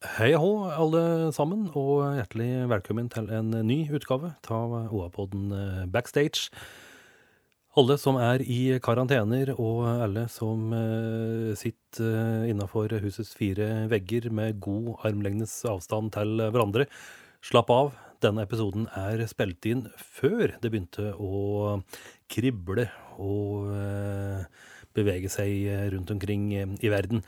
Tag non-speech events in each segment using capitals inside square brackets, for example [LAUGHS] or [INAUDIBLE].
Hei hå, alle sammen, og hjertelig velkommen til en ny utgave av OA-podden Backstage. Alle som er i karantener, og alle som eh, sitter innafor husets fire vegger med god armlengdes avstand til hverandre, slapp av. Denne episoden er spilt inn før det begynte å krible og eh, bevege seg rundt omkring i verden.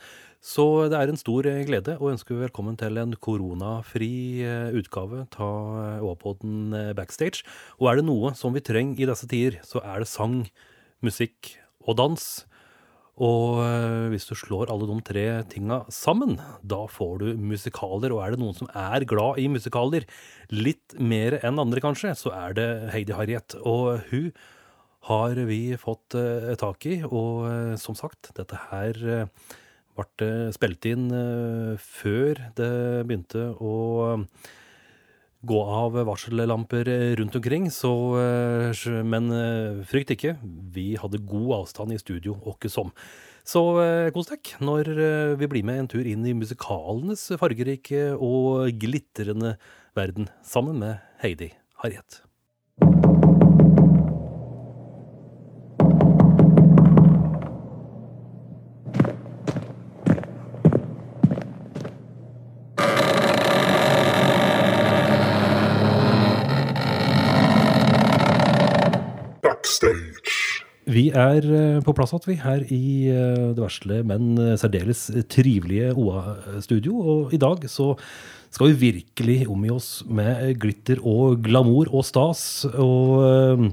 Så det er en stor glede å ønske velkommen til en koronafri utgave av Åpodden Backstage. Og er det noe som vi trenger i disse tider, så er det sang, musikk og dans. Og hvis du slår alle de tre tinga sammen, da får du musikaler. Og er det noen som er glad i musikaler, litt mer enn andre kanskje, så er det Heidi Harriet. Og hun har vi fått tak i, og som sagt, dette her ble spilt inn før det begynte å gå av varsellamper rundt omkring. Så, men frykt ikke, vi hadde god avstand i studio åkke som. Så kos dere når vi blir med en tur inn i musikalenes fargerike og glitrende verden sammen med Heidi Harriet. Vi er på plass igjen, vi, her i det vesle, men særdeles trivelige OA-studio. Og i dag så skal vi virkelig omgi oss med glitter og glamour og stas. Og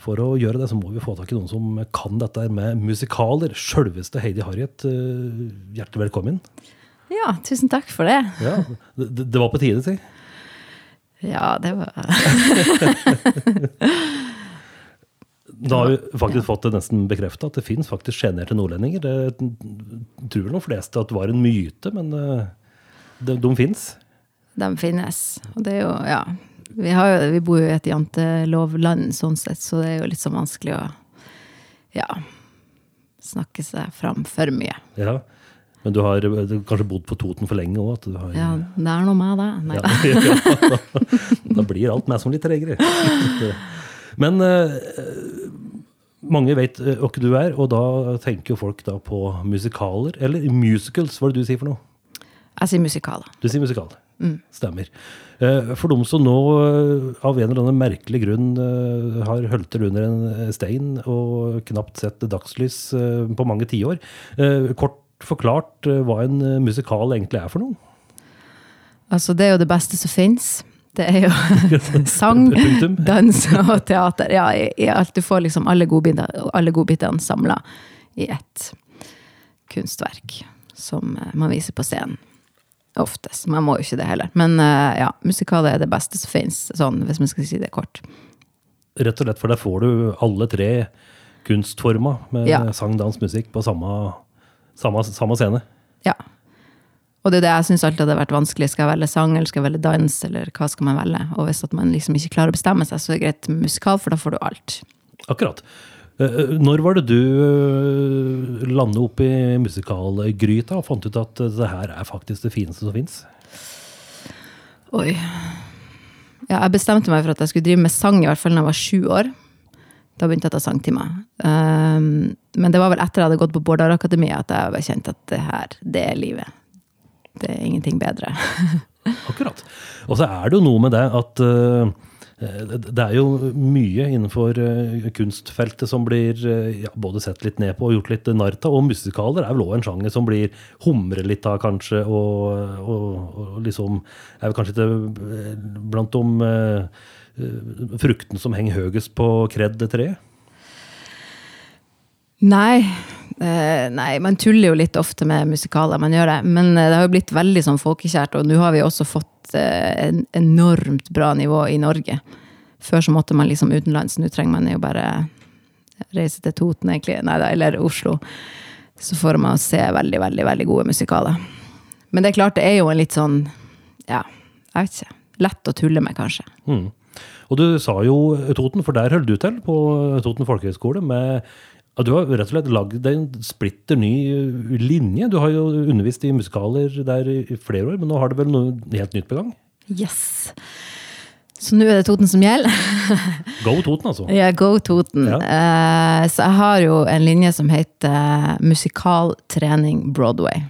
for å gjøre det, så må vi få tak i noen som kan dette med musikaler. Sjølveste Heidi Harriet, hjertelig velkommen. Ja, tusen takk for det. Ja, det, det var på tide, si. Ja, det var [LAUGHS] Da har vi faktisk fått det nesten bekrefta at det fins faktisk sjenerte nordlendinger. Det tror de fleste at det var en myte, men de, de fins. De finnes. Og det er jo, ja Vi, har jo, vi bor jo i et jantelovland sånn sett, så det er jo litt sånn vanskelig å ja, snakke seg fram for mye. Ja, Men du har kanskje bodd på Toten for lenge òg? Ja, det er noe med det. Ja, da, [LAUGHS] da blir alt meg som litt tregere. [LAUGHS] Men eh, mange vet hva du er, og da tenker jo folk da på musikaler. Eller musicals, hva er det du sier for noe? Jeg sier musikaler. Du sier musikal. Mm. Stemmer. Eh, for de som nå av en eller annen merkelig grunn har hølter under en stein og knapt sett dagslys på mange tiår, kort forklart hva en musikal egentlig er for noe? Altså, det er jo det beste som fins. Det er jo [LAUGHS] sang, dans og teater. Ja, i, i alt. Du får liksom alle godbitene god samla i ett kunstverk som man viser på scenen. Oftest. Man må jo ikke det heller. Men ja, musikaler er det beste som fins, sånn, hvis man skal si det kort. Rett og slett, for der får du alle tre kunstformer med ja. sang, dans, musikk på samme, samme, samme scene. Ja. Og det er det jeg syns alltid hadde vært vanskelig. Skal jeg velge sang, eller skal jeg velge dans, eller hva skal man velge? Og hvis at man liksom ikke klarer å bestemme seg, så er det greit med musikal, for da får du alt. Akkurat. Når var det du landet opp i musikalgryta og fant ut at det her er faktisk det fineste som fins? Oi. Ja, jeg bestemte meg for at jeg skulle drive med sang i hvert fall da jeg var sju år. Da begynte jeg å ta sangtimer. Um, men det var vel etter jeg hadde gått på Bårdar Akademi at jeg kjente at det her, det er livet. Det er ingenting bedre. [LAUGHS] Akkurat. Og så er det jo noe med det at uh, det er jo mye innenfor uh, kunstfeltet som blir uh, ja, både sett litt ned på og gjort litt narr av. Og musikaler er vel òg en sjanger som blir humret litt av, kanskje. Og, og, og, liksom er vel kanskje ikke blant de fruktene som henger høyest på kred-treet? Nei. Eh, nei, man tuller jo litt ofte med musikaler, man gjør det. Men det har jo blitt veldig sånn folkekjært, og nå har vi også fått eh, en enormt bra nivå i Norge. Før så måtte man liksom utenlands, nå trenger man jo bare reise til Toten, egentlig. Nei da, eller Oslo. Så får man se veldig, veldig, veldig gode musikaler. Men det er klart, det er jo en litt sånn, ja, jeg vet ikke. Lett å tulle med, kanskje. Mm. Og du sa jo Toten, for der holdt du til på Toten folkehøgskole med Ja, du har rett og slett lagd en splitter ny eh, linje. Du har jo undervist i musikaler der i flere år, men nå har du vel noe helt nytt på gang? Yes. Så nå er det Toten som gjelder. Go Toten, altså. Ja, go Toten. Ja. Eh, så jeg har jo en linje som heter Musikaltrening Broadway.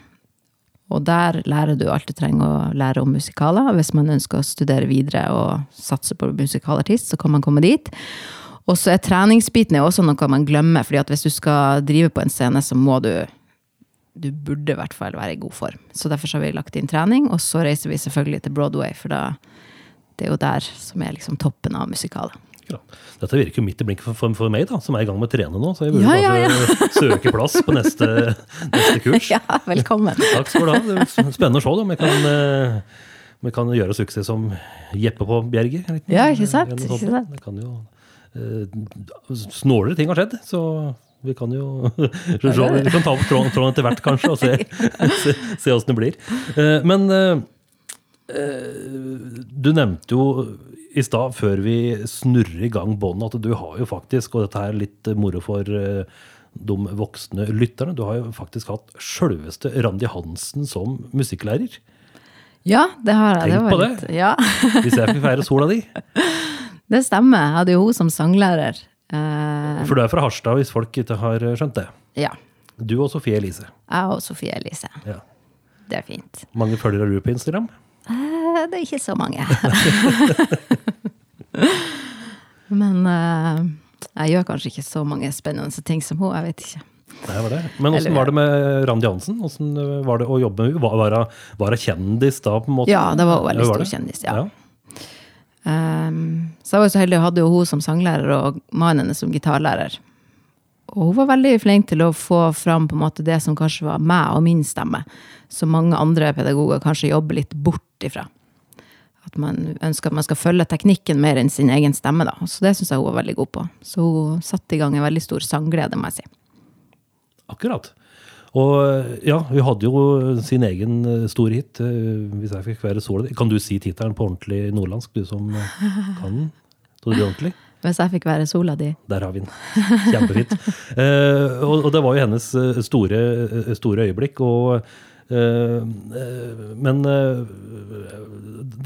Og der lærer du alt du trenger å lære om musikaler. Hvis man ønsker å studere videre og satse på musikalartist, så kan man komme dit. Og så er treningsbiten er også noe man glemmer, fordi at hvis du skal drive på en scene, så må du du burde i hvert fall være i god form. Så derfor så har vi lagt inn trening, og så reiser vi selvfølgelig til Broadway, for da det er jo der som er liksom toppen av musikaler. Ja. Dette virker jo midt i blinken for, for, for meg, da, som er i gang med å trene nå. Så jeg burde Ja, ja, kanskje [LAUGHS] søke plass på neste, neste kurs. [LAUGHS] Ja, velkommen. Takk skal du ha. Spennende å se om jeg kan, eh, om jeg kan gjøre suksess som Jeppe på Bjerget. Ja, ikke sant? Ikke sant? Det kan jo Snålere ting har skjedd, så vi kan jo [LAUGHS] vi kan ta opp tråden, tråden etter hvert, kanskje, og se, [LAUGHS] se, se åssen det blir. Eh, Men eh, eh, du nevnte jo i stad, før vi snurrer i gang båndet, at du har jo faktisk, og dette er litt moro for eh, de voksne lytterne, du har jo faktisk hatt sjølveste Randi Hansen som musikklærer. Ja, det har jeg. Tenk var på det. Ja, Hvis jeg fikk feire sola di. [LAUGHS] det stemmer. Jeg hadde jo hun som sanglærer. Eh, For du er fra Harstad, hvis folk ikke har skjønt det. ja. Du og Sofie Elise. Jeg og Sofie Elise. Ja. Det er fint. Mange følgere har du på Instagram? Eh, det er ikke så mange. [LAUGHS] Men eh, jeg gjør kanskje ikke så mange spennende ting som hun. Jeg vet ikke. Det var det. Men åssen var det med Randi Hansen? Åssen var det å jobbe med henne? Var, hun- kjendis da, på en måte? Ja, det var hun veldig stor kjendis. kjendis, ja. Um, så jeg var jo så heldig og hadde jo hun som sanglærer og mannen hennes som gitarlærer. Og hun var veldig flink til å få fram på en måte det som kanskje var meg og min stemme, som mange andre pedagoger kanskje jobber litt bort ifra. At man ønsker at man skal følge teknikken mer enn sin egen stemme. da. Så det syns jeg hun var veldig god på. Så hun satte i gang en veldig stor sangglede, må jeg si. Akkurat. Og ja, hun hadde jo sin egen eh, store hit, eh, 'Hvis jeg fikk være sola di'. Kan du si tittelen på ordentlig nordlandsk, du som eh, kan den? Så det ordentlig? Hvis jeg fikk være sola di. Der har vi den. Kjempefint. Eh, og, og det var jo hennes store, store øyeblikk. Og, eh, men, eh,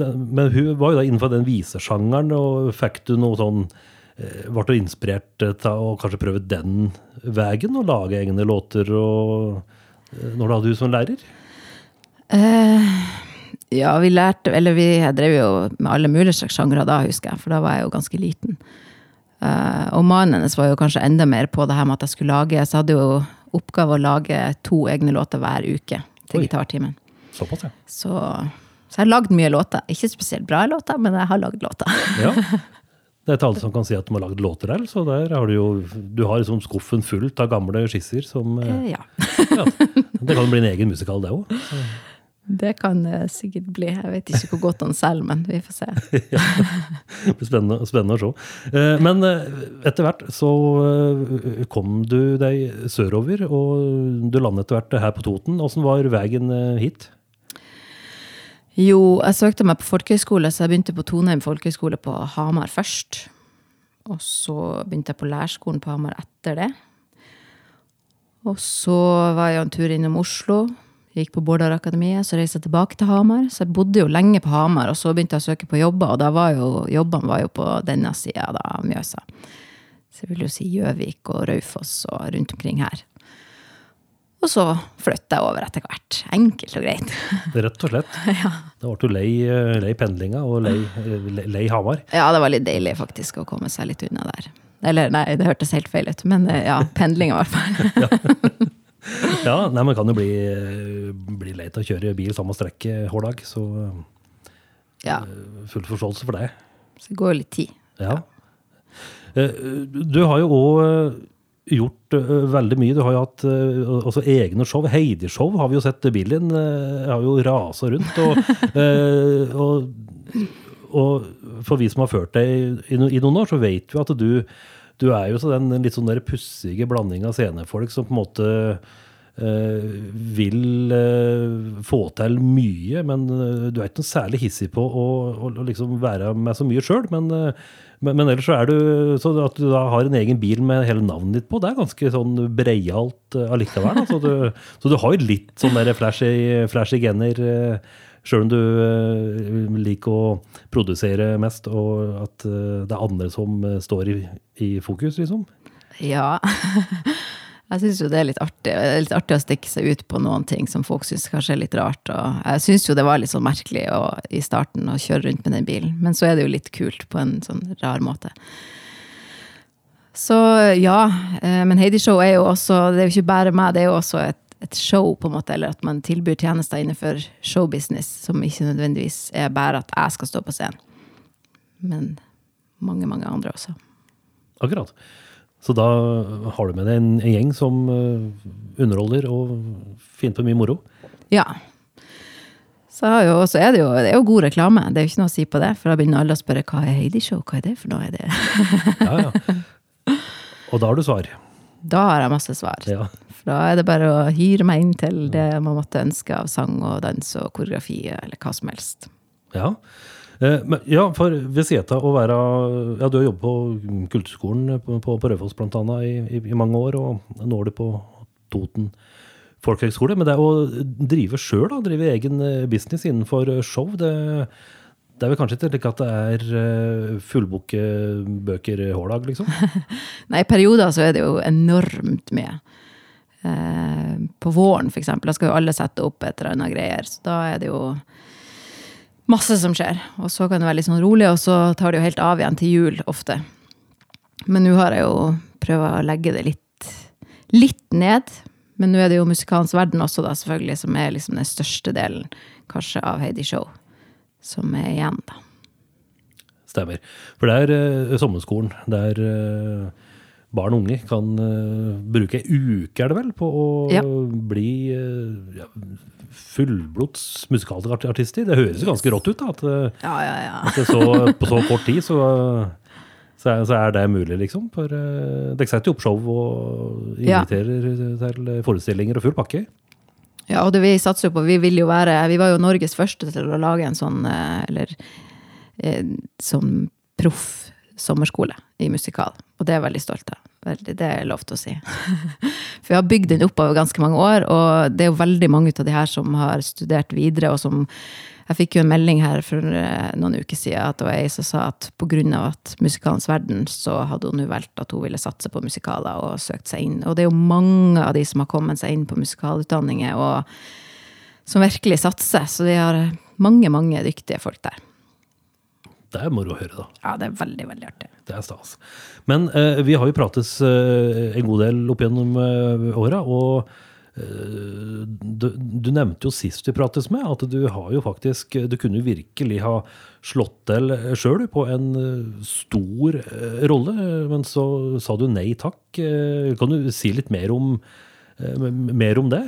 det, men hun var jo da innenfor den visesjangeren, og fikk du noe sånn Ble du inspirert til å kanskje prøve den veien, og lage egne låter og, eh, når du hadde hun som lærer? Eh, ja, vi lærte Eller vi jeg drev jo med alle mulige slags sjangre da, husker jeg, for da var jeg jo ganske liten. Eh, og mannen hennes var jo kanskje enda mer på det her med at jeg skulle lage Så jeg hadde jo oppgave å lage to egne låter hver uke til Oi. gitartimen. Eh. Såpass, ja. Så, så jeg har lagd mye låter. Ikke spesielt bra låter, men jeg har lagd låter. ja. [LAUGHS] Det er ikke alle som kan si at de har lagd låter der, så der har du jo Du har liksom skuffen fullt av gamle skisser som eh, Eh, ja. ja, Det kan bli en egen musikal, det òg. Det kan det sikkert bli. Jeg vet ikke hvor godt han selger, men vi får se. [LAUGHS] Det blir spennende, spennende å se. Eh, Men eh, etter hvert så eh, kom du deg sørover, og du landet etter hvert her på Toten. Åssen var veien eh, hit? Jo, jeg søkte meg på folkehøyskole, så jeg begynte på Toneheim folkehøyskole på Hamar først. Og så begynte jeg på lærerskolen på Hamar etter det. Og så var jeg en tur innom Oslo. Gikk på Bårdar-akademiet, så reiste jeg tilbake til Hamar. Så jeg bodde jo lenge på Hamar, og så begynte jeg å søke på jobber, og da var jo jobbene var jo på denne sida av Mjøsa. Så jeg vil jo si Gjøvik og Raufoss og rundt omkring her. Og så flytta jeg over etter hvert. Enkelt og greit. [LAUGHS] Rett og slett. [LAUGHS] Da ble du lei, eh, lei pendlinga og lei, eh, lei, lei Hamar. Ja, det var litt deilig faktisk å komme seg litt unna der. Eller nei, det hørtes helt feil ut, men eh, ja, [LAUGHS] pendling i hvert fall. Ja, nei, men kan jo bli, bli lei til å kjøre bil samme strekke hver dag, så Ja, full forståelse for det. så det går jo litt tid. Ja. Du har jo òg gjort eh, veldig mye. Du har jo hatt eh, også egne show. Heidi-show har vi jo sett bilen. eh, Har jo rasa rundt. Og, [LAUGHS] og, og for vi som har ført deg i, noen år, så vet vi at du, du er jo så den litt sånn der pussige blanding av scenefolk som på en måte eh, vil eh, få til mye, men du er ikke noe særlig hissig på å, å, å liksom være med så mye sjøl. Men, eh, men, men ellers så er du så at du da har en egen bil med hele navnet ditt på, det er ganske sånn breialt eh, allikevel. Så du, så du har jo litt sånn der flashy, flashy gener. eh, Sjøl om du eh, liker å produsere mest, og at det er andre som står i, i fokus, liksom. Ja. [LAUGHS] Jeg syns jo det er litt artig. Er litt artig å stikke seg ut på noen ting som folk syns kanskje er litt rart. Og jeg syns jo det var litt sånn merkelig å, i starten å kjøre rundt med den bilen, men så er det jo litt kult på en sånn rar måte. Så ja, eh, men Heidi Show er jo også Det er jo ikke bare meg, det er jo også et, et show, på en måte, eller at man tilbyr tjenester innenfor showbusiness, som ikke nødvendigvis er bare at jeg skal stå på scenen. Men mange, mange andre også. Akkurat. Så da har du med deg en, en gjeng som eh, underholder og finner på mye moro. Ja. Så, jo, så er det jo, det er jo god reklame. Det er jo ikke noe å si på det. For da begynner alle å spørre hva er Heidi Show, hva er det for noe? Er det? [LAUGHS] Ja, ja. Og da har du svar. Da har jeg masse svar. Ja. For da er det bare å hyre meg inn til det man måtte ønske av sang og dans og koreografi, eller hva som helst. Ja. Eh, Men, ja, for ved siden å være Ja, du har jobbet på Kulturskolen på, på, på Raufoss blant annet i, i, i mange år, og nå er du på Toten folkehøgskole. Men det å drive sjøl, drive egen eh, business innenfor show, det, det er vel kanskje ikke slik at det er fullbokbøker hver dag, liksom? [LAUGHS] Nei, i perioder så er det jo enormt mye. Eh, på våren, eksempel, da skal jo alle sette opp et eller annet greier. Så da er det jo masse som skjer. Og så kan det være litt sånn rolig, og så tar det jo helt av igjen til jul ofte. Men nå har jeg jo prøvd å legge det litt, litt ned. Men nå er det jo musikalens verden også, da, selvfølgelig, som er liksom den største delen kanskje av Heidi Show. Som er igjen, da. Stemmer. For det er uh, sommerskolen der uh, barn og unge kan uh, bruke ei uke, er det vel, på å Ja. bli uh, ja, fullblods musikalartister. Det høres jo ganske rått ut, da. At, eh, Ja, ja, ja. at det så, på så kort tid så, så, er, så er det mulig, liksom. For uh, dere setter jo opp show og inviterer til forestillinger og full pakke. Ja, og det vi satser jo på, vi vil jo være Vi var jo Norges første til å lage en sånn eh, Eller eh, sånn proff sommerskole i musikal. Og det er jeg veldig stolt av. Veldig, det er lov til å si. [LAUGHS] For vi har bygd den opp over ganske mange år, og det er jo veldig mange av de her som har studert videre, og som Jeg fikk jo en melding her for eh, noen uker siden at det var ei som sa at pga. at musikalens verden, så hadde hun nå valgt at hun ville satse på musikaler og søkt seg inn. Og det er jo mange av de som har kommet seg inn på musikalutdanninger, og som virkelig satser. Så vi har mange, mange dyktige folk der. Det er moro å høre, da. Ja, det er veldig, veldig artig. Det er stas. Men eh, vi har jo prates eh, en god del opp gjennom eh, åra, og eh, du, du nevnte jo sist vi prates med, at du har jo faktisk Du kunne jo virkelig ha slått til sjøl på en eh, stor eh, rolle, men så sa du nei takk. Eh, Kan du si litt mer om, eh, mer om det?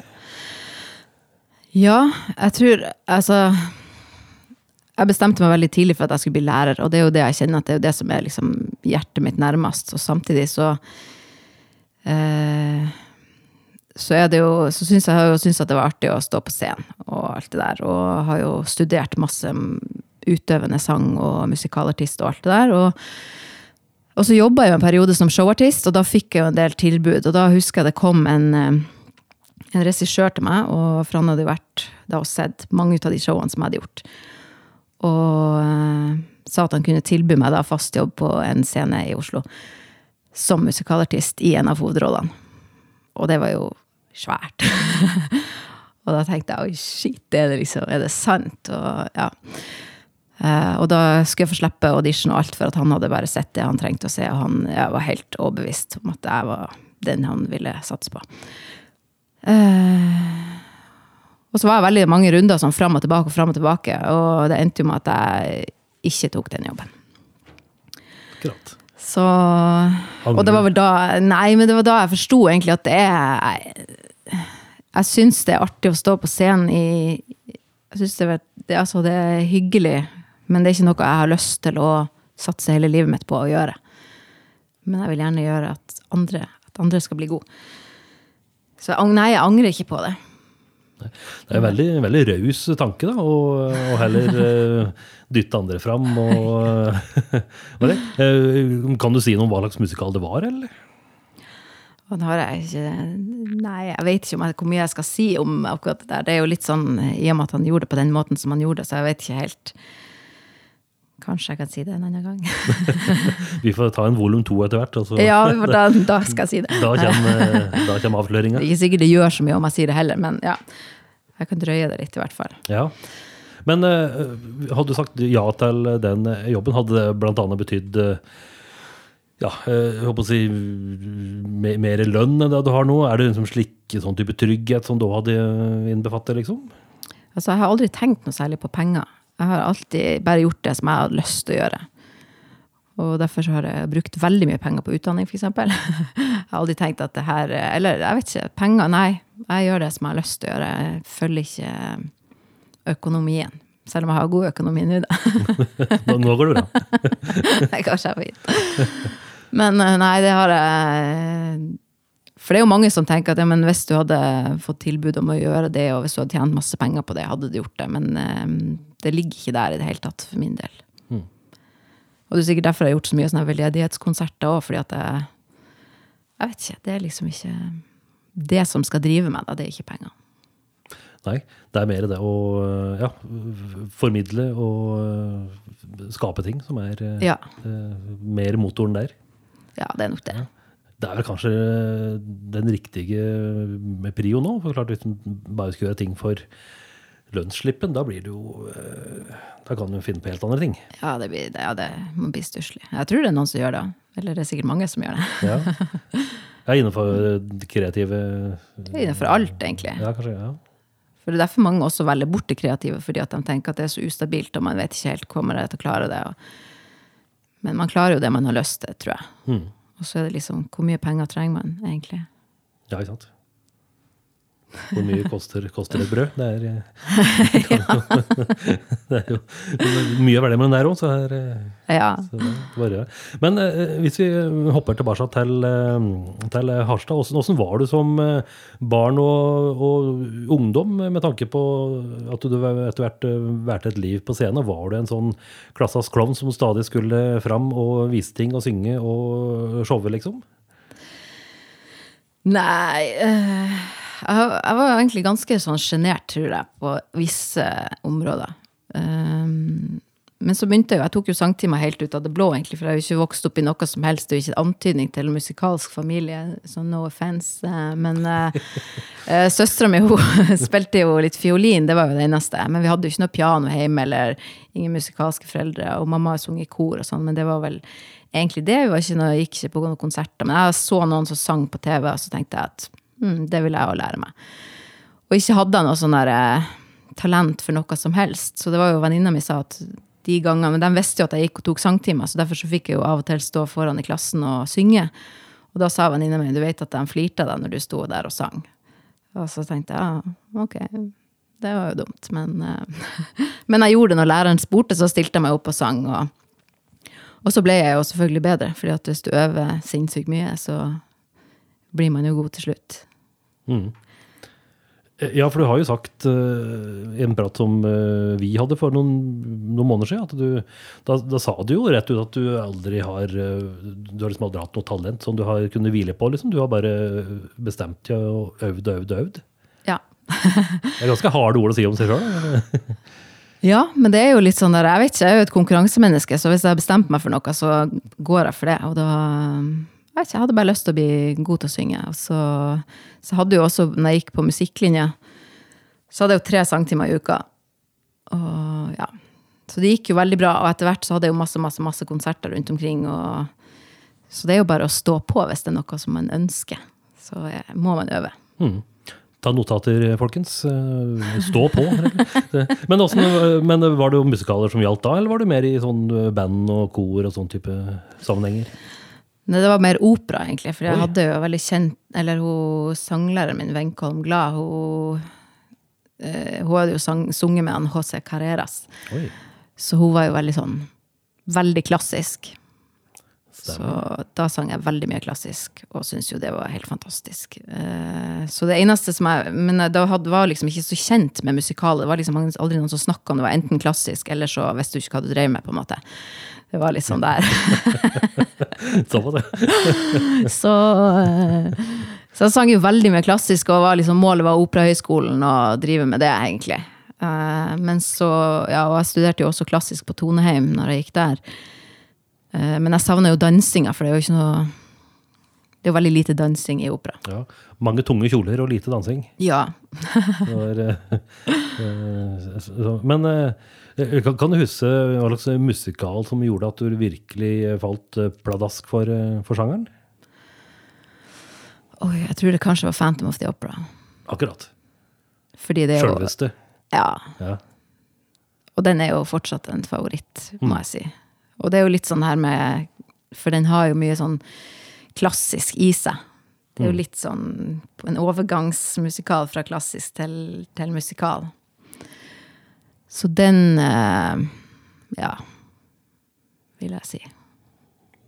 Ja, jeg tror Altså Jeg bestemte meg veldig tidlig for at jeg skulle bli lærer, og det er jo det jeg kjenner at det er jo det som er liksom hjertet mitt nærmest. Og samtidig så eh, Så er det jo Så syns jeg jo syntes at det var artig å stå på scenen og alt det der. Og har jo studert masse utøvende sang og musikalartist og alt det der. og og så jobba jeg jo en periode som showartist, og da fikk jeg jo en del tilbud. Og da husker jeg det kom en, eh, en regissør til meg, og for han hadde jo vært da og sett mange av de showene som jeg hadde gjort. Og eh, sa at han kunne tilby meg da fast jobb på en scene i Oslo som musikalartist i en av hovedrollene. Og det var jo svært. [LAUGHS] og da tenkte jeg oi, shit, er det liksom, er det sant? Og ja. Eh, og da skulle jeg få slippe audition og alt, for at han hadde bare sett det han trengte å se. Og han jeg var helt overbevist om at jeg var den han ville satse på. Eh, og så var jeg veldig mange runder sånn fram og tilbake og fram og tilbake, og det endte jo med at jeg ikke tok den jobben. Akkurat. Så Og det var vel da Nei, men det var da jeg forsto egentlig at det er Jeg, jeg syns det er artig å stå på scenen i Jeg syns det, det, altså, det er hyggelig, men det er ikke noe jeg har lyst til å satse hele livet mitt på å gjøre. Men jeg vil gjerne gjøre at andre, at andre skal bli gode. Så jeg, nei, jeg angrer ikke på det. Det er en veldig, veldig raus tanke, da, å heller uh, dytte andre fram. Og? [LAUGHS] Eh, kan du si noe om hva slags musikal det var, eller? Og har jeg ikke Nei, jeg vet ikke jeg, hvor mye jeg skal si om akkurat det der. Det er jo litt sånn i og med at han gjorde det på den måten som han gjorde så jeg vet ikke helt Kanskje jeg kan si det en annen gang. [LAUGHS] Vi får ta en volum to etter hvert. Altså. så- ja, da, da skal jeg si det. [LAUGHS] Da kommer, [LAUGHS] eh, da kommer avsløringa. Ikke sikkert det gjør så mye om jeg sier det heller, men ja. Jeg kan drøye det litt, i hvert fall. Ja. Men eh, hadde du sagt ja til den jobben, hadde det bl.a. betydd eh, ja, jeg håper å si me- mer lønn enn det du har nå? Er det liksom slik sånn type trygghet som da hadde innbefattet, liksom? Altså, jeg har aldri tenkt noe særlig på penger. Jeg har alltid bare gjort det som jeg hadde lyst til å gjøre. Og derfor så har jeg brukt veldig mye penger på utdanning, f.eks. [LAUGHS] Jeg har aldri tenkt at det her Eller jeg vet ikke. Penger, nei. Jeg gjør det som jeg har lyst til å gjøre. Jeg følger ikke økonomien. Selv om jeg har god økonomi nå, da. [LAUGHS] Nå, går det bra. [LAUGHS] Det går kjempefint. Men eh, nei, det har jeg For det er jo mange som tenker at ja, men hvis du hadde fått tilbud om å gjøre det, og hvis du hadde tjent masse penger på det, hadde du gjort det. Men eh, det ligger ikke der i det hele tatt, for min del. Mm. Og det er sikkert derfor jeg har gjort så mye sånne veldedighetskonserter òg, fordi at jeg Jeg vet ikke. Det er liksom ikke det som skal drive meg, da. Det er ikke penger. Nei, det er mer det å ja, formidle og skape ting som er eh, Ja. eh, mer motoren der. Ja, det er nok det. Det er vel kanskje den riktige med prio nå. For klart Hvis du bare skal gjøre ting for lønnsslippen, da blir det jo eh, Da kan du finne på helt andre ting. Ja, det, blir, ja, det må bli stusslig. Jeg tror det er noen som gjør det. Eller det er sikkert mange som gjør det. Ja. [LAUGHS] Er innenfor det kreative Det innenfor alt, egentlig. Ja, kanskje. ja. For det er derfor mange også velger bort det kreative, fordi at de tenker at det er så ustabilt, og man vet ikke helt kommer jeg til å klare det. Og... Men man klarer jo det man har lyst til, tror jeg. Mm. Og så er det liksom hvor mye penger trenger man egentlig? Ja, ikke sant. Hvor mye koster, koster et brød? Det er, eh, [LAUGHS] [LAUGHS] det er jo mye med den der òg, så, er, eh, Ja. så det. Men eh, hvis vi hopper tilbake til, til Harstad, hvordan var du som barn og, og ungdom med tanke på at du etter hvert valgte et liv på scenen? Var du en sånn klassas klovn som stadig skulle fram og vise ting og synge og showe, liksom? Nei eh, jeg, var egentlig ganske sånn sjenert, tror jeg, på visse områder. Um, men så begynte jeg jo Jeg tok jo sangtimer helt ut av det blå, egentlig, for jeg har jo ikke vokst opp i noe som helst. Det jo ikke antydning til musikalsk familie, så no offense. eh, Men uh, søstera mi spilte jo litt fiolin, det var jo det eneste. Men vi hadde jo ikke noe piano hjemme, eller ingen musikalske foreldre. Og mamma har sunget i kor og sånn, men det var vel egentlig det. Vi var ikke noe, gikk ikke på noen konserter. Men jeg så noen som sang på TV, og så tenkte jeg at hm, det vil jeg òg lære meg. Og ikke hadde jeg noe sånn eh, talent for noe som helst. Så det var jo venninna mi sa at de gangene, Men de visste jo at jeg gikk og tok sangtimer, så derfor så fikk jeg jo av og til stå foran i klassen og synge. Og da sa venninna mi du vet at de flirte deg når du sto der og sang. Og så tenkte jeg ja, ok, det var jo dumt. Men, eh, [LAUGHS] men jeg gjorde det når læreren spurte, så stilte jeg meg opp og sang. Og, og så ble jeg jo selvfølgelig bedre, fordi at hvis du øver sinnssykt mye, så blir man jo god til slutt. Mm. Eh, Ja, for du har jo sagt uh, en prat som uh, vi hadde for noen, noen måneder siden, at du, da, da sa du jo rett ut at du aldri har uh, Du har liksom aldri hatt noe talent som du har kunnet hvile på, liksom. Du har bare bestemt deg og øvd og øvd og øvd. Ja. [LAUGHS] Det er ganske harde ord å si om seg sjøl. [LAUGHS] Ja, men det er jo litt sånn der, jeg vet ikke, jeg er jo et konkurransemenneske, så hvis jeg har bestemt meg for noe, så går jeg for det. Og da jeg hadde bare lyst til å bli god til å synge. Så, så hadde jo også, når jeg gikk på musikklinje, så hadde jeg jo tre sangtimer i uka. Og ja, så det gikk jo veldig bra. Og etter hvert så hadde jeg jo masse, masse, masse konserter rundt omkring. Og, så det er jo bare å stå på hvis det er noe som man ønsker. Så eh, må man øve. Mm. Ta notater, folkens. Eh, Stå på. Men, også, men var det jo musikaler som gjaldt da, eller var du mer i sånn band og kor og sånn type sammenhenger? Nei, det var mer opera, egentlig. For jeg Oi. hadde jo veldig kjent Eller hun sanglæreren min, Wenkolm Glad, hun, eh, hun hadde jo sang, sunget med han José Carreras. Oi. Så hun var jo veldig sånn Veldig klassisk. Så da sang jeg veldig mye klassisk, og syntes jo det var helt fantastisk. Eh, så det eneste som jeg Men da var liksom ikke så kjent med musikal. Det var liksom aldri noen som snakka om det var enten klassisk, eller så visste du ikke hva du drev med, på en måte. Det var litt sånn der. [LAUGHS] Sånn var det. [LAUGHS] så, eh, så jeg sang jo veldig mye klassisk, og var liksom, målet var Operahøgskolen og drive med det, egentlig. Eh, men så, ja, og jeg studerte jo også klassisk på Toneheim når jeg gikk der. Eh, men jeg savner jo dansinga, for det er jo ikke noe Det er jo veldig lite dansing i opera. Ja. Mange tunge kjoler og lite dansing. Ja. [LAUGHS] Var, eh, eh, så- men kan, du huske hva slags musikal som gjorde at du virkelig falt pladask for, for sjangeren? Oi, jeg tror det kanskje var Phantom of the Opera. Akkurat. Fordi det er jo Sjølveste. Ja. Ja. Og den er jo fortsatt en favoritt, må jeg si. Og det er jo litt sånn her med For den har jo mye sånn klassisk i seg. Det er jo litt sånn en overgangsmusikal fra klassisk til, til musikal. Så den eh, Ja, vil jeg si.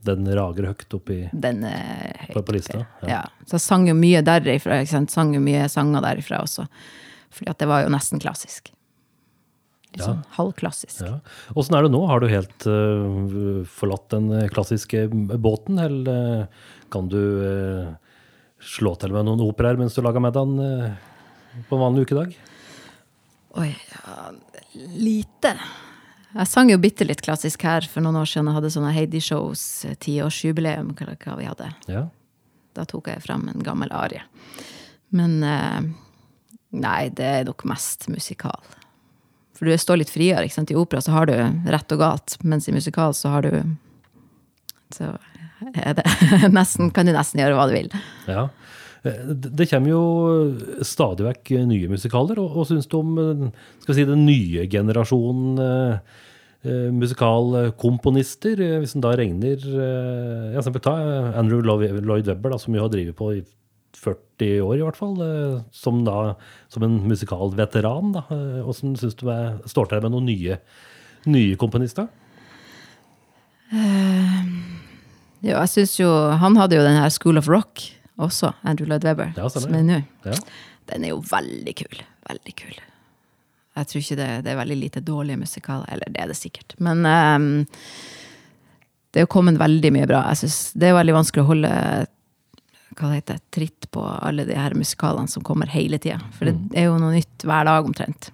Den rager høyt opp i Den er på, helt på lista. ja. ja. Så jeg sang jo mye derifra. Sang jo mye sanger derifra også. Fordi at det var jo nesten klassisk. Litt Ja. sånn halvklassisk. Ja. Åssen er det nå? Har du helt uh, forlatt den klassiske båten, eller eh, kan du uh, slå til med noen operaer mens du lager middagen uh, på en vanlig ukedag? Oi, ja, lite. Jeg sang jo bitte litt klassisk her for noen år siden. Jeg hadde sånne Heidi-shows, eh, tiårsjubileum, hva, hva vi hadde. Ja. Da tok jeg frem en gammel arie. Men eh, nei, det er nok mest musikal. For du står litt friere. ikke sant? I opera så har du rett og galt, mens i musikal så har du Så er det [LAUGHS] nesten, kan du nesten gjøre hva du vil. Ja. Det kommer jo stadig vekk nye musikaler, og, og syns du om skal si, den nye generasjonen eh, eh, musikalkomponister? Eh, Hvis en da regner eh, ja, eksempel ta Andrew Lloyd Webber, da, som jo har drevet på i 40 år i hvert fall, eh, som da som en musikalveteran. Hvordan Eh, Åssen syns du er, står til med noen nye, nye komponister? Jo, jeg synes jo, Han hadde jo den her School of Rock også, Andrew Lloyd Webber, Ja, som er nå. Ja. Den er jo veldig kul. Veldig kul. Jeg tror ikke det, det er veldig lite dårlige musikaler. Eller det er det sikkert. Men um, det er jo kommet veldig mye bra. Jeg synes Det er veldig vanskelig å holde hva det heter, tritt på alle de her musikalene som kommer hele tida. For det er jo noe nytt hver dag omtrent.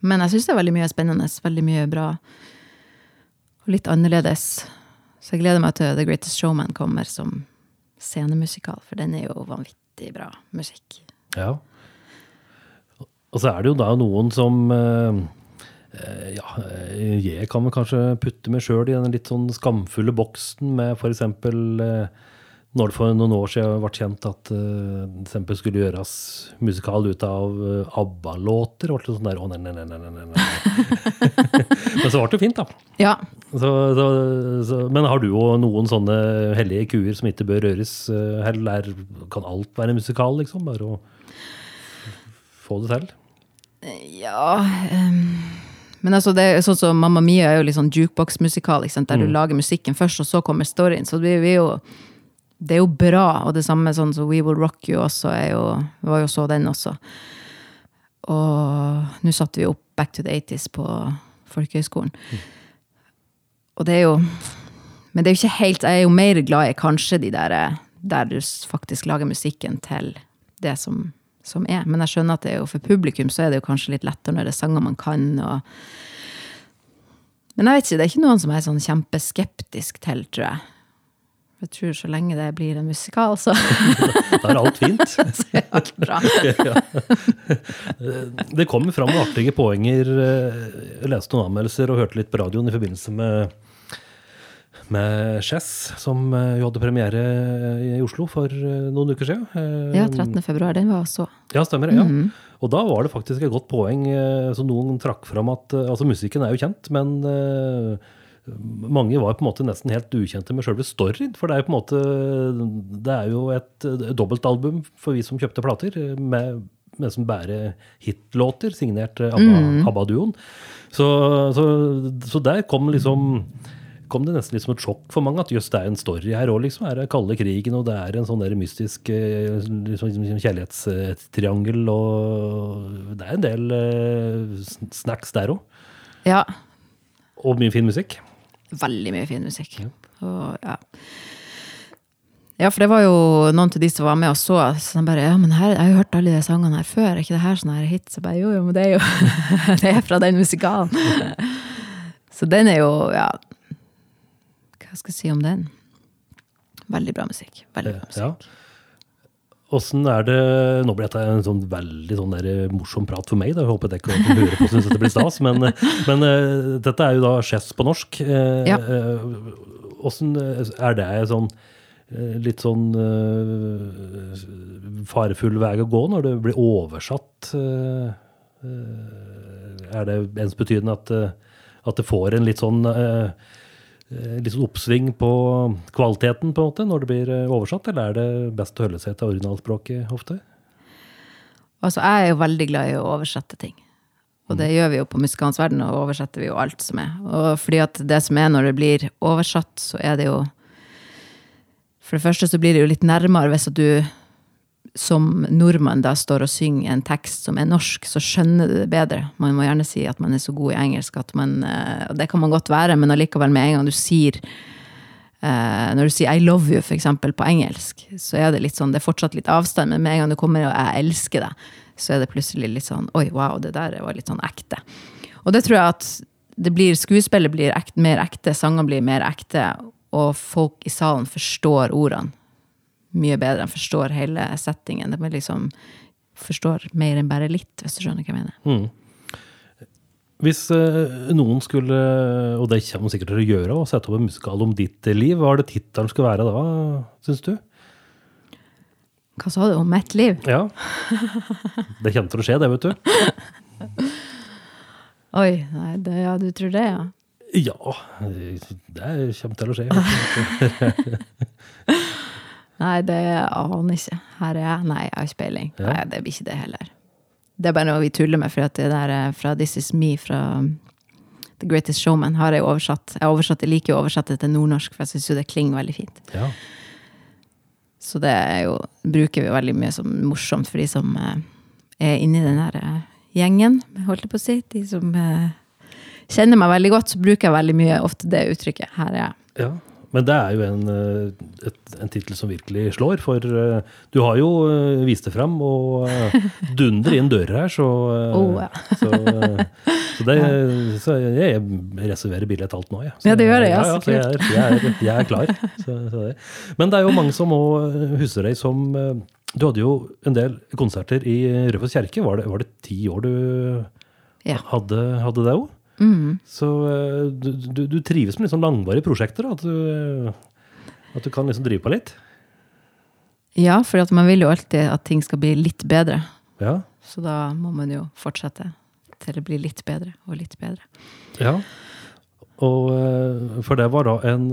Men jeg syns det er veldig mye spennende. Veldig mye bra. Og litt annerledes. Så jeg gleder meg til The Greatest Showman kommer som scenemusikal, for den er jo vanvittig bra musikk. Ja. Og så er det jo da noen som eh, Ja, jeg kan vel kanskje putte meg sjøl i den litt sånn skamfulle boksen med f.eks. Eh, når det for noen år siden ble kjent at eh, det skulle gjøres musikal ut av uh, ABBA-låter. ble det sånn der, Å, nei, nei, nei, nei, nei, nei. [LAUGHS] Men så ble det jo fint, da. Ja, Så, så, så, men har du jo noen sånne hellige kuer som ikke bør røres? Uh, Eller er, kan alt være musikal, liksom? Bare å få det til? Ja um Men altså, det er sånn som Mamma Mia er jo litt sånn jukebox-musikal, der mm. du lager musikken først, og så kommer storyen. Så vi, vi er jo Det er jo bra, og det samme sånn som We Will Rock You også er jo Vi var jo så den også. Og nå satte vi opp Back to the 80s på Folkehøgskolen. Og det er jo Men det er jo ikke helt Jeg er jo mer glad i kanskje de der der du faktisk lager musikken til det som, som er. Men jeg skjønner at det er jo for publikum så er det jo kanskje litt lettere når det er sanger man kan. Og men jeg vet ikke, det er ikke noen som er sånn kjempeskeptisk til, tror jeg. Jeg tror så lenge det blir en musikal, så, [LAUGHS] Da er alt fint. [LAUGHS] så er alt bra. [LAUGHS] Det kommer fram artige poenger. eh, Jeg leste noen anmeldelser og hørte litt på radioen i forbindelse med med Chess, som eh, jo hadde premiere i Oslo for eh, noen uker siden. Ja, 13. februar, den var så. Ja, stemmer det. ja. Og da var det faktisk et godt poeng som noen trakk fram at altså musikken er jo kjent, men mange var på en måte nesten helt ukjente med sjølve storyen. For det er jo på en måte Det er jo et, et dobbeltalbum for vi som kjøpte plater, med nesten bare hitlåter signert ABBA- ABBA-duoen. Så, så, så der kom liksom kom det nesten litt som et sjokk for mange at jøss, det er en story her òg, liksom. Er det kalde krigen, og det er en sånn der mystisk eh, liksom, liksom kjærlighetstriangel, og det er en del eh, snacks der òg. Ja. Og mye fin musikk. Veldig mye fin musikk. Og, ja. ja, for det var jo noen til de som var med og så, så de bare Ja, men her, jeg har jo hørt alle de sangene her før, er ikke det her sånn her hit? Så jeg bare jo, jo, men det er jo [LAUGHS] Det er fra den musikalen. [LAUGHS] så den er jo, ja Hva skal jeg si om den? Veldig bra musikk. Veldig bra musikk. Ja. Åssen er det Nå blir dette en sånn veldig sånn der morsom prat for meg. Da. Jeg håper dere som lurer på syns dette blir stas. Men, [LAUGHS] men uh, dette er jo da Chess på norsk. Uh, Ja. uh, Åssen er det sånn eh, litt sånn eh, farefull vei å gå når det blir oversatt? eh, eh, Er det ensbetydende at, eh, at det får en litt sånn eh, eh, litt sånn oppsving på kvaliteten på en måte når det blir eh, oversatt, eller er det best å holde seg til originalspråket ofte? Altså, jeg er jo veldig glad i å oversette ting. Og det gjør vi jo på Musikalens verden, og oversetter vi jo alt som er. Og fordi at det som er når det blir oversatt, så er det jo For det første så blir det jo litt nærmere hvis at du som nordmann da står og synger en tekst som er norsk, så skjønner du det bedre. Man må gjerne si at man er så god i engelsk at man eh, Og det kan man godt være, men allikevel, med en gang du sier Uh, når du sier 'I love you', for eksempel, på engelsk, så er det litt sånn, det er fortsatt litt avstand, men med en gang du kommer og 'jeg elsker deg', så er det plutselig litt sånn 'oi, wow, det der var litt sånn ekte'. Og det tror jeg at det blir, skuespillet blir ekte, mer ekte, sanger blir mer ekte, og folk i salen forstår ordene mye bedre. De forstår hele settingen. De liksom forstår mer enn bare litt, hvis du skjønner hva jeg mener. Hvis eh, noen skulle, og det kommer sikkert til å gjøre, å sette opp en musikal om ditt liv, hva er det tittelen skal være da, syns du? Hva sa du om mitt liv? Ja. Det kommer til å skje, det, vet du. [LAUGHS] Oi, nei, det, ja, du tror det, ja? Ja, det kommer til å skje. [LAUGHS] Nei, det aner jeg ikke. Her er jeg. Nei, jeg har ikke peiling. Ja. Nei, det blir ikke det heller. Det er bare noe vi tuller med, for at det der er fra This Is Me fra The Greatest Showman har jeg oversatt. Jeg, oversatt, jeg liker å oversette det til nordnorsk, for jeg syns jo det klinger veldig fint. Ja. Så det jo, bruker vi veldig mye som morsomt for de som eh, er inni den her eh, gjengen, holdt jeg på å si. De som eh, kjenner meg veldig godt, så bruker jeg veldig mye ofte det uttrykket. Her er jeg. ja. Men det er jo en, eh, et, en tittel som virkelig slår, for eh, du har jo eh, vist det fram og dundrer inn dører her, så, Oh, ja. så, så, det, [LAUGHS] så jeg reserverer billett alt nå, jeg. Ja. Ja, det gjør det, ja, så så jeg, jeg, er, jeg er klar. [LAUGHS] Så, så det. Men det er jo mange som òg husker deg som Du hadde jo en del konserter i Rødfoss kjerke. Var det, var det ti år du hadde, hadde det òg? Mm. Så eh, du, du, du trives med litt sånn langvarige prosjekter? da? At du, eh, at du kan liksom drive på litt? Ja, for man vil jo alltid at ting skal bli litt bedre. Ja. Så da må man jo fortsette til det blir litt bedre og litt bedre. ja. Og eh, For det var da en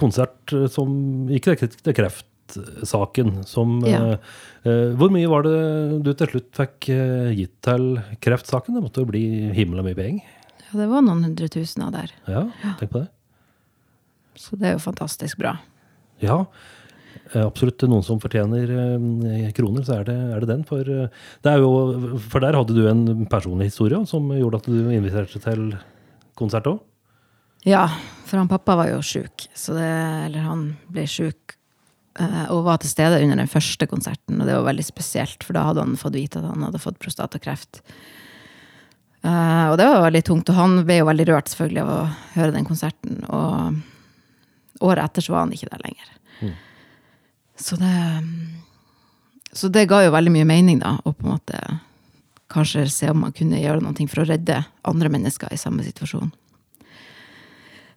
konsert som gikk til kreftsaken. Som Ja. eh, Hvor mye var det du til slutt fikk gitt til kreftsaken? Det måtte jo bli himla mye penger. Ja, det var noen hundre tusen av der. Ja, tenk på det. Så det er jo fantastisk bra. Ja, eh, absolutt noen som fortjener eh, kroner, så er det, er det den. For, eh, det er jo, for der hadde du en personlig historie som gjorde at du inviterte til konsert òg. Ja, for han pappa var jo sjuk, eller han ble sjuk og var til stede under den første konserten, og det var veldig spesielt, for da hadde han fått vite at han hadde fått prostatakreft. Eh, og det var veldig tungt, og han ble jo veldig rørt selvfølgelig av å høre den konserten, og året etter så var han ikke der lenger. Så det Så det ga jo veldig mye mening, da, å på en måte kanskje se om man kunne gjøre noe for å redde andre mennesker i samme situasjon.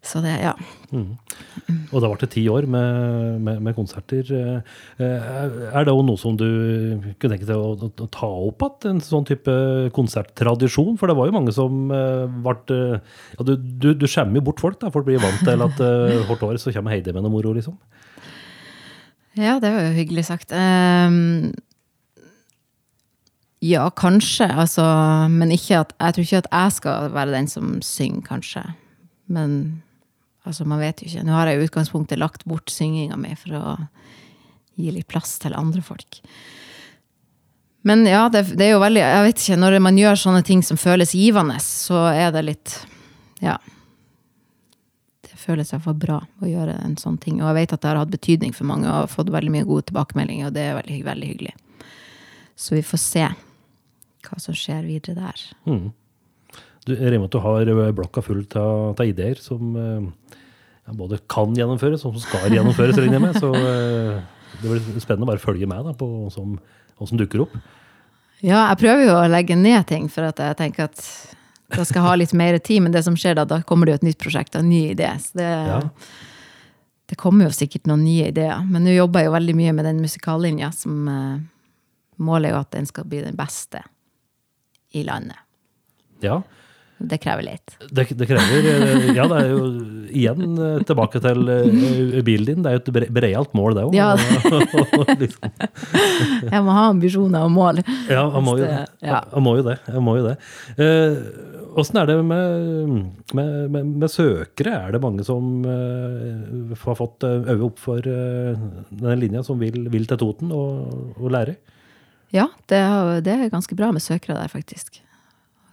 Så det, ja. Og da ble det ti år med, med, med konserter. Eh, Er det òg noe som du kunne tenke deg å, å ta opp igjen? En sånn type konserttradisjon? For det var jo mange som eh, ble eh, ja, Du, du, du skjemmer jo bort folk, da. Folk blir vant til at eh, hvert år så kommer Heidi med noe moro, liksom. Ja, det var jo hyggelig sagt. Um, ja, kanskje, altså. Men ikke at, jeg tror ikke at jeg skal være den som synger, kanskje. Men Altså, man vet jo ikke. Nå har jeg i utgangspunktet lagt bort synginga mi for å gi litt plass til andre folk. Men ja, det, det er jo veldig Jeg vet ikke, når man gjør sånne ting som føles givende, så er det litt Ja. Det føles iallfall bra å gjøre en sånn ting. Og jeg vet at det har hatt betydning for mange og har fått veldig mye gode tilbakemeldinger, og det er veldig, veldig hyggelig. Så vi får se hva som skjer videre der. Mm. Du, regner med at du har eh, blokka full av ideer som eh, ja, både kan gjennomføres og som skal gjennomføres, regner jeg med. Så eh, det blir spennende å bare følge med da, på hva som, som dukker opp. Ja, jeg prøver jo å legge ned ting, for at jeg tenker at da skal jeg ha litt mer tid. Men det som skjer da, da kommer det jo et nytt prosjekt og en ny idé. Så det, Ja. det kommer jo sikkert noen nye ideer. Men nå jobber jeg jo veldig mye med den musikallinja, som målet er jo at den skal bli den beste i landet. Ja, Det krever litt. det, det krever eh, Ja, det er jo igjen eh, tilbake til eh, bilen din. Det er jo et bre- breialt mål, det òg. Ja. [LAUGHS] liksom. Jeg må ha ambisjoner og mål. Ja, jeg må jo. Ja. jeg må jo det. Han må jo det. Eh, Åssen er det med, med, med, med søkere? Er det mange som har fått øye opp for denne linja, som vil, vil til Toten og, og lære? Ja, det, det er ganske bra med søkere der, faktisk.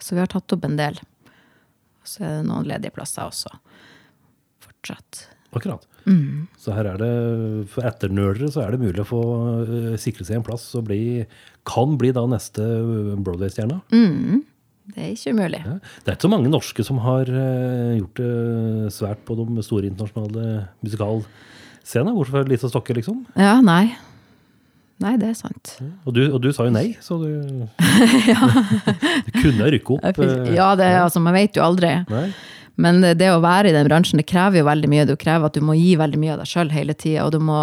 Så vi har tatt opp en del. Så er det noen ledige plasser også. Fortsatt. Akkurat. Mm. Så her er det, for etternølere så er det mulig å få eh, sikre seg en plass og bli, kan bli da neste Broadway-stjerne. Mm. Det er ikke umulig. Ja. Det er ikke så mange norske som har eh, gjort det svært på de store internasjonale musikalscenene, Hvorfor Lise Stokke, liksom. Ja, nei. Nei, det er sant. Og du, og du sa jo nei, så du, [LAUGHS] du kunne rykke opp. eh, Ja, det, er- altså, man vet jo aldri. Nei. Men det å være i den bransjen, det krever jo veldig mye. Det krever at du må gi veldig mye av deg sjøl hele tida, og du må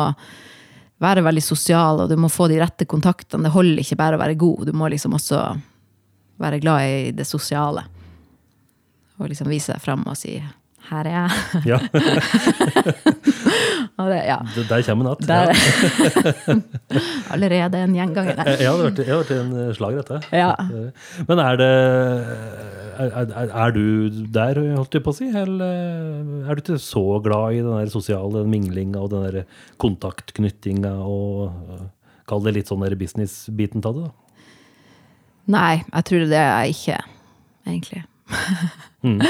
være veldig sosial, og du må få de rette kontaktene. Det holder ikke bare å være god, du må liksom også være glad i det sosiale. Og liksom vise deg fram og si 'her er jeg'. Ja, [LAUGHS] [LAUGHS] det, ja. der kommer Der. igjen. [LAUGHS] Allerede en gjenganger der. Ja, det har vært, en eh, slag, dette. Ja. Men er det er, er, er du der, holdt jeg på å si? Eller er du ikke så glad i den der sosiale minglinga og den der kontaktknyttinga og Kall det litt sånn business-biten av det, da? Nei, jeg tror det er jeg ikke, egentlig. Mm. [LAUGHS]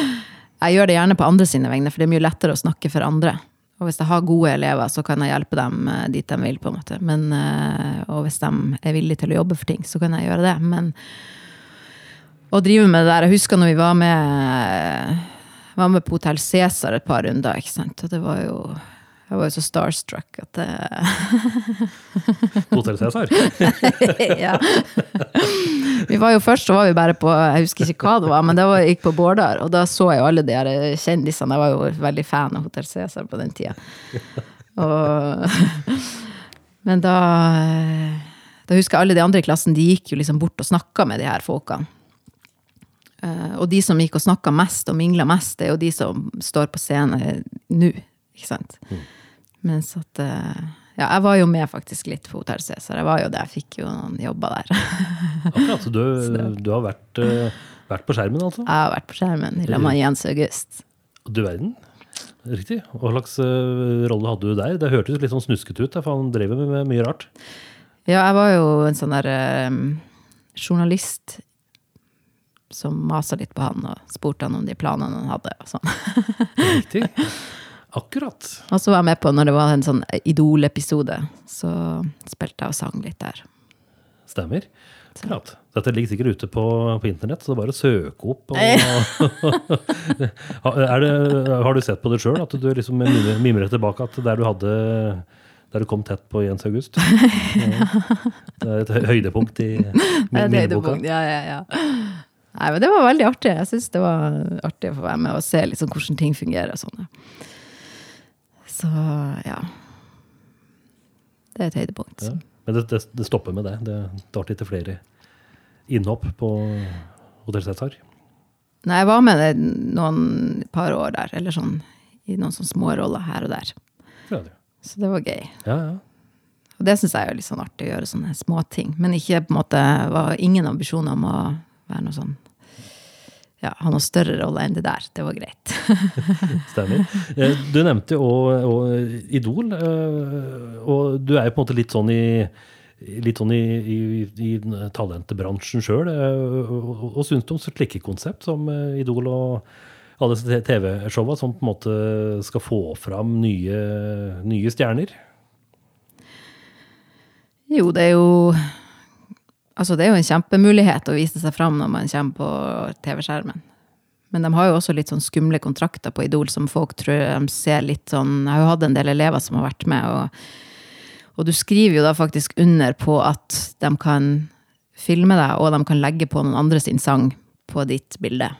Jeg gjør det gjerne på andre sine vegne, for det er mye lettere å snakke for andre. Og hvis jeg har gode elever, så kan jeg hjelpe dem eh, dit de vil, på en måte. Men, eh, og hvis de er villige til å jobbe for ting, så kan jeg gjøre det. Men å drive med det der Jeg husker når vi var med, var med på Hotell Cæsar et par runder, ikke sant. Og det var jo Jeg var jo så starstruck at Hotell Cæsar? [LAUGHS] ja. Vi var jo Først så var vi bare på Jeg husker ikke hva det var, men det var, jeg gikk på Bårdar, og da så jeg alle de kjendisene. Jeg var jo veldig fan av Hotell Cæsar på den tida. Og, men da Da husker jeg alle de andre i klassen, de gikk jo liksom bort og snakka med de her folkene. Eh, Og de som gikk og snakka mest og mingla mest, det er jo de som står på scenen nå, ikke sant. Mens at eh, Ja, jeg var jo med faktisk litt på Hotell Cæsar. Jeg var jo det, jeg fikk jo noen jobber der. [LAUGHS] Akkurat, så du, du har vært, øh, vært på skjermen, altså? Jeg har vært på skjermen i lag med Jens August. Du verden. Riktig. Hva slags øh, rolle hadde du der? Det hørtes litt sånn snuskete ut, for han drev med mye rart. Ja, jeg var jo en sånn der um, journalist som masa litt på han og spurte han om de planene han hadde. Og sånn. Riktig. [LAUGHS] Akkurat. Og så var jeg med på når det var en sånn Idol-episode. Så spilte jeg og sang litt der. Stemmer. Klart. Dette ligger sikkert ute på, på internett, så det er bare å søke opp. Og, [LAUGHS] det, har du sett på det sjøl, at du liksom mimrer, tilbake at der du hadde der du kom tett på Jens August? [LAUGHS] Det er et høydepunkt i [LAUGHS] minneboka. Ja, ja, ja. Nei, men det var veldig artig. Jeg syns det var artig å få være med og se liksom hvordan ting fungerer. og sånn. Så ja. Det er et høydepunkt. Ja. Men det, det, det stopper med det. Det tar ikke flere innhopp på Hotell Cæsar. Nei, jeg var med det noen par år der, eller sånn i noen sånne små roller her og der. Ja, det- Så det var gøy. ja, ja. Og det syns jeg er litt sånn artig å gjøre sånne småting. Men ikke på en måte var ingen ambisjoner om å være noe sånn ja, ha noe større rolle enn det der. Det var greit. [LAUGHS] Stemmer. Eh, Du nevnte jo Idol, eh, og du er jo på en måte litt sånn i Litt sånn i, i, i talentbransjen sjøl. Og syns du om slike konsept som eh, Idol og alle disse TV-showa som på en måte skal få fram nye, nye stjerner? Jo, det er jo Altså, det er jo en kjempemulighet å vise seg fram når man kommer på TV-skjermen. Men de har jo også litt sånn skumle kontrakter på Idol som folk tror de ser litt sånn Jeg har jo hatt en del elever som har vært med, og, og du skriver jo da faktisk under på at de kan filme deg, og de kan legge på noen andre sin sang på ditt bilde.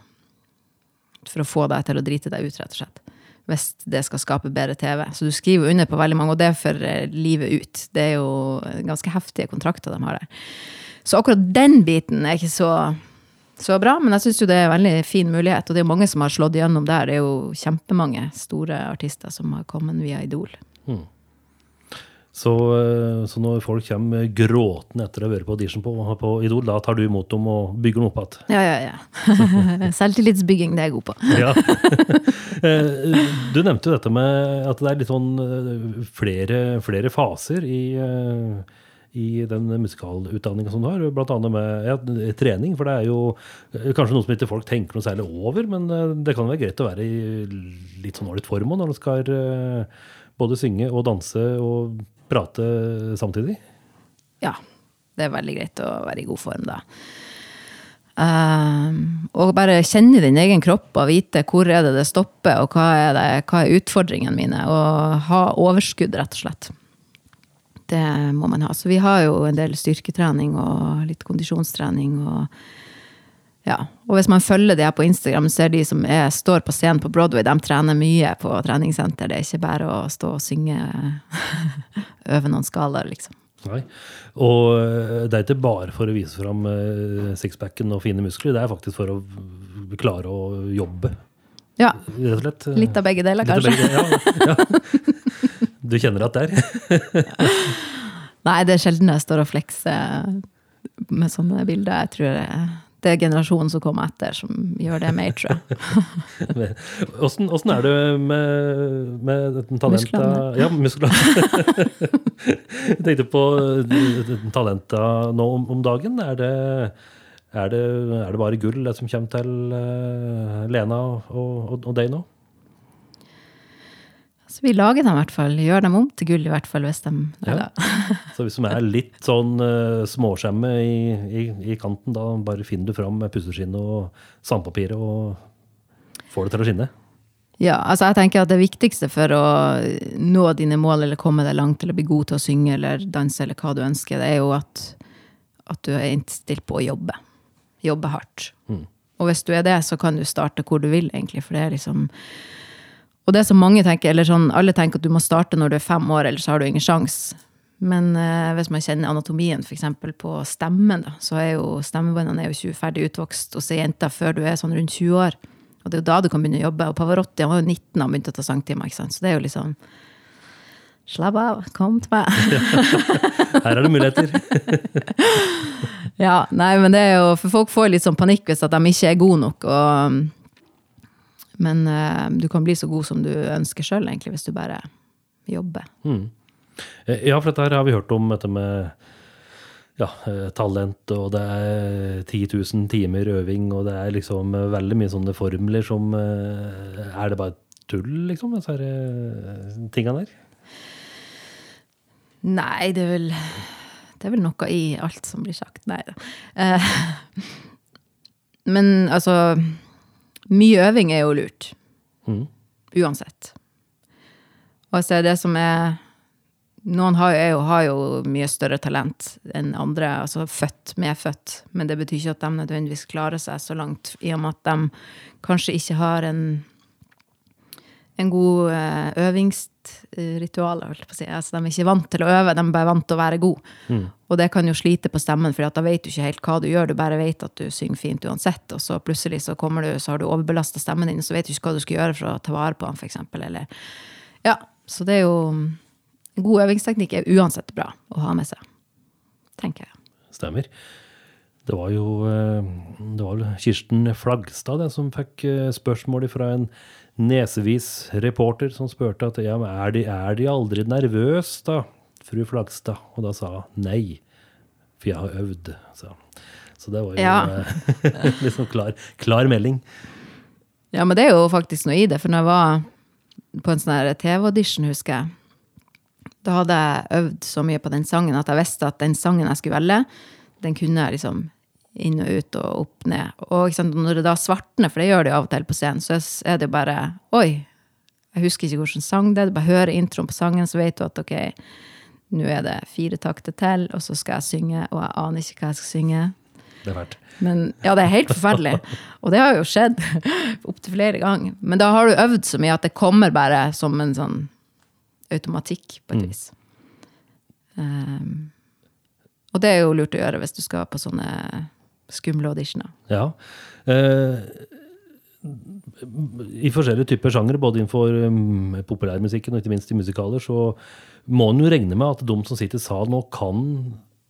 For å få deg til å drite deg ut, rett og slett. Hvis det skal skape bedre TV. Så du skriver under på veldig mange, og det er for livet ut. Det er jo ganske heftige kontrakter de har der. Så akkurat den biten er ikke så, så bra, men jeg syns jo det er en veldig fin mulighet. Og det er jo mange som har slått igjennom der. Det er jo kjempemange store artister som har kommet via Idol. Så, eh, så når folk kommer gråtende etter å ha vært på audition på, på Idol, da tar du imot dem og bygger dem opp igjen? Ja, ja, ja. [LAUGHS] Selvtillitsbygging, det er jeg god på. [LAUGHS] Ja. Eh, du nevnte jo dette med at det er litt sånn eh, flere, flere faser i, i den musikalutdanninga som du har, annet med ja, trening. For det er jo eh, kanskje noe som ikke folk tenker noe særlig over, men eh, det kan være greit å være i litt sånn ålreit form når du skal eh, både synge og danse og prate samtidig. Ja, det er veldig greit å være i god form da. Um, og bare kjenne din egen kropp og vite hvor er det det stopper, og hva er, det, hva er utfordringene mine. Og ha overskudd, rett og slett. Det må man ha. Så vi har jo en del styrketrening og litt kondisjonstrening. Og, ja. og hvis man følger det på Instagram, så er de som er, står på scenen på Broadway, de trener mye på treningssenter. Det er ikke bare å stå og synge, [LAUGHS] øve noen skalaer, liksom. Nei. Og eh, det er ikke bare for å vise fram eh, sixpacken og fine muskler, det er faktisk for å klare å jobbe, Ja, rett og slett. litt av begge deler, kanskje. begge, ja, ja. [LAUGHS] Du kjenner at det er? [LAUGHS] Nei, det er sjelden jeg står og flekser med sånne bilder. Jeg tror det, det er generasjonen som kommer etter, som gjør det mer, tror jeg. [LAUGHS] Åssen er det med, med talenta Musklene. Ja, musklene. [LAUGHS] Jeg tenkte på eh, talenta nå om, om dagen. Er det, er, det, er det bare gull som kommer til eh, Lena og, og, og deg nå? Så vi lager dem i hvert fall. Gjør dem om til gull, i hvert fall, hvis de Ja. [LAUGHS] Så hvis de er litt sånn uh, småskjemme i, i, i kanten, da bare finner du fram pusseskinnet og sandpapiret og får det til å skinne? Ja, altså jeg tenker at det viktigste for å nå dine mål eller komme deg langt eller bli god til å synge eller danse eller hva du ønsker, det er jo at, at du er innstilt på å jobbe. Jobbe hardt. Og hvis du er det, så kan du starte hvor du vil, egentlig, for det er liksom Og det som mange tenker, eller sånn, alle tenker at du må starte når du er fem år, ellers har du ingen sjans. Men eh, hvis man kjenner anatomien f.eks. på stemmen, da, så er jo stemmebåndene er jo ikke ferdig utvokst hos ei jente før du er sånn rundt 20 år. Og det er jo da du kan begynne å jobbe. Og Pavarotti han var jo 19 da han begynte å ta sangtimer. ikke sant? Så det er jo liksom Slapp av, kom til meg. [LAUGHS] Her er det muligheter. [LAUGHS] Ja, nei, men det er jo For folk får litt sånn panikk hvis at de ikke er gode nok. Og, men uh, du kan bli så god som du ønsker sjøl, egentlig, hvis du bare jobber. Mm. Ja, for dette her har vi hørt om dette med ja, eh, talent, og det er 10 000 timer øving, og det er liksom eh, veldig mye sånne formler som eh, Er det bare tull, liksom, disse eh, tingene der? Nei, det er vel Det er vel noe i alt som blir sagt. Nei da. Eh, [LAUGHS] men altså Mye øving er jo lurt. Mm. Uansett. Og så er det som er Noen har, er jo, har jo mye større talent enn andre, altså født, medfødt. Men det betyr ikke at de nødvendigvis klarer seg så langt, i og med at de kanskje ikke har en, en god eh, øvingsritual. Si. Altså, de er ikke vant til å øve, de er bare vant til å være god. Og det kan jo slite på stemmen, for da vet du ikke helt hva du gjør. Du bare vet at du synger fint uansett, og så plutselig så kommer du, så har du overbelasta stemmen din, så vet du ikke hva du skal gjøre for å ta vare på den, eksempel. Eller, ja, så det er jo God øvingsteknikk er uansett bra å ha med seg, tenker jeg. Stemmer. Det var jo eh, det var Kirsten Flagstad det, som fikk eh, spørsmål fra en nesevis reporter som spurte at ja, men er de, er de aldri nervøse, da, fru Flagstad? Og da sa hun nei, for jeg har øvd. Så, så det var jo Ja. eh, [LAUGHS] liksom klar, klar melding. Ja, men det er jo faktisk noe i det, for når jeg var på en sånn TV-audition, husker jeg, da hadde jeg øvd så mye på den sangen at jeg visste at den sangen jeg skulle velge, den kunne jeg liksom inn og ut og opp ned. Og sant, når det da svartner, for det gjør det jo av og til på scenen, så er det jo bare Oi, jeg husker ikke hvilken sang det er. Du bare hører introen på sangen, så vet du at ok, nå er det fire takter til, og så skal jeg synge, og jeg aner ikke hva jeg skal synge. Det er verdt. Men ja, det er helt forferdelig. [LAUGHS] Og det har jo skjedd [LAUGHS] opptil flere ganger. Men da har du øvd så mye at det kommer bare som en sånn automatikk, på et vis. Um, og det er jo lurt å gjøre hvis du skal på sånne skumle auditioner. Ja. Eh, I forskjellige typer sjangere, både innenfor um, populærmusikken og ikke minst i musikaler, så må en jo regne med at de som sitter i salen nå, kan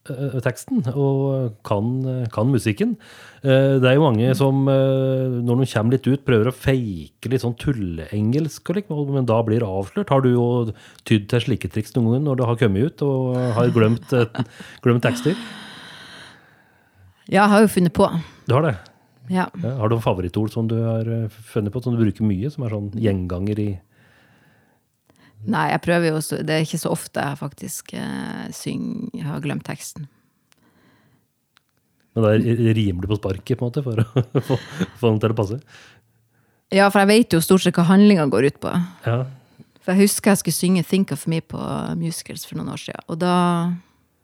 eh, teksten og kan, kan musikken. Eh, det er jo mange som, eh, når de kommer litt ut, prøver å fake litt sånn tulleengelsk, men da blir det avslørt. Har du jo tydd til slike triks noen gang når du har kommet ut og har glemt, eh, glemt tekster? Ja, jeg har jo funnet på. Du har det? Ja. Ja, har du noen favorittord som du har eh, funnet på, som du bruker mye, som er sånn gjenganger i Nei, jeg prøver jo Det er ikke så ofte jeg faktisk eh, Jeg har glemt teksten. Men da rimer du på sparket, på en måte, for å [LAUGHS] få, få den til å passe? Ja, for jeg vet jo stort sett hva handlinga går ut på. Ja. For jeg husker jeg skulle synge 'Think of Me' på musicals for noen år siden. Og da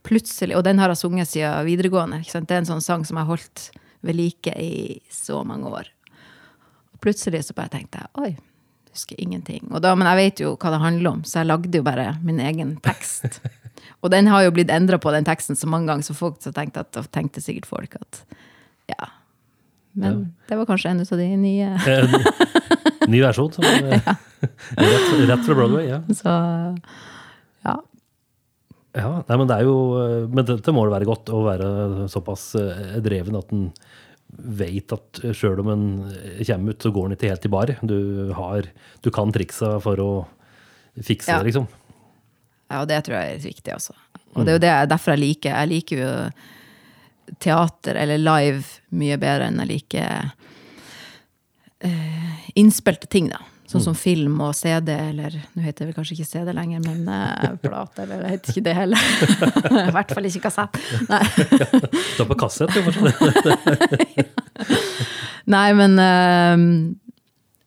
plutselig, og den har jeg sunget siden videregående. Det er en sånn sang som jeg har holdt ved like i så mange år. Og plutselig så bare tenkte jeg oi, husker ingenting. Da, men jeg vet jo hva det handler om, så jeg lagde jo bare min egen tekst. [LAUGHS] Og den har jo blitt endra på, den teksten, så mange ganger så folk så tenkte, at, tenkte sikkert folk at ja. Men det var kanskje en av de nye. [LAUGHS] Ny versjon. Som, [LAUGHS] eh, rett, rett fra Broadway, ja. Så ja. Ja. Nei, men det er jo eh, Men dette må det være godt å være såpass eh, dreven at en vet at sjøl om en kommer ut, så går en ikke helt i bar. Du, har, du kan triksa for å fikse Ja. det, liksom. Ja, og det tror jeg er viktig, altså. Og det er jo det, derfor jeg liker Jeg liker jo teater eller live mye bedre enn jeg liker eh, innspilte ting, da. Sånn som film og CD, eller nå heter det kanskje ikke CD lenger, men eh, [LAUGHS] plate, eller jeg heter ikke det heller. [LAUGHS] I hvert fall ikke kassett. Nei. Du er på kassett, du, [LAUGHS] fortsatt. Nei, men eh,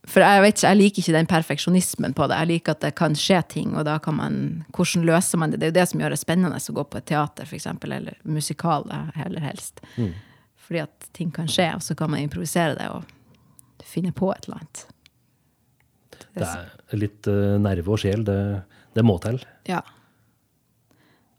For jeg vet ikke, jeg liker ikke den perfeksjonismen på det. Jeg liker at det kan skje ting, og da kan man Hvordan løser man det? Det er jo det som gjør det spennende å gå på et teater, f.eks., eller musikal, heller helst. Fordi at ting kan skje, og så kan man improvisere det og finne på et eller annet. Det er litt eh, nerve og sjel, det, det må til. Ja.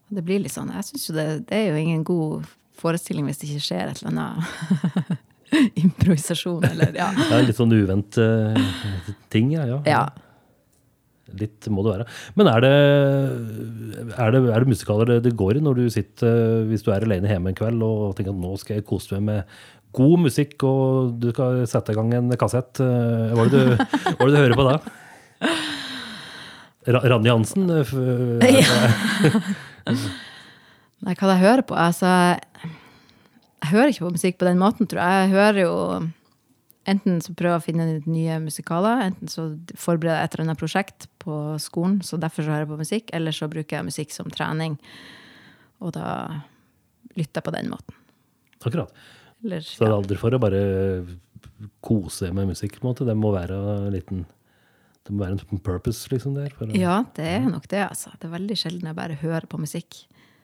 Det blir litt sånn Jeg syns jo det, det er jo ingen god forestilling hvis det ikke skjer et eller annet [LAUGHS] improvisasjon, eller ja. [LAUGHS] Det er litt sånn uvent uh, ting, ja. ja. ja. Litt må det være. Men er det, er det, er det musikaler det, det går i når du sitter, hvis du er alene hjemme en kveld og tenker at nå skal jeg kose meg med god musikk, og du skal sette i gang en kassett. eh, Hva er det du, hva er det du hører på da? Ra Randi Hansen? eh, f- Nei, hva jeg hører på? Altså, jeg hører ikke på musikk på den måten, tror jeg. Jeg hører jo Enten så prøver jeg å finne nye musikaler, enten så forbereder jeg et eller annet prosjekt på skolen, så derfor så hører jeg på musikk, eller så bruker jeg musikk som trening, og da lytter jeg på den måten. Akkurat. Eller, Så det er aldri for å bare kose med musikk, på en måte. Det må være en liten det må være en purpose, liksom, der. Å, ja, det er nok det, altså. Det er veldig sjelden jeg bare hører på musikk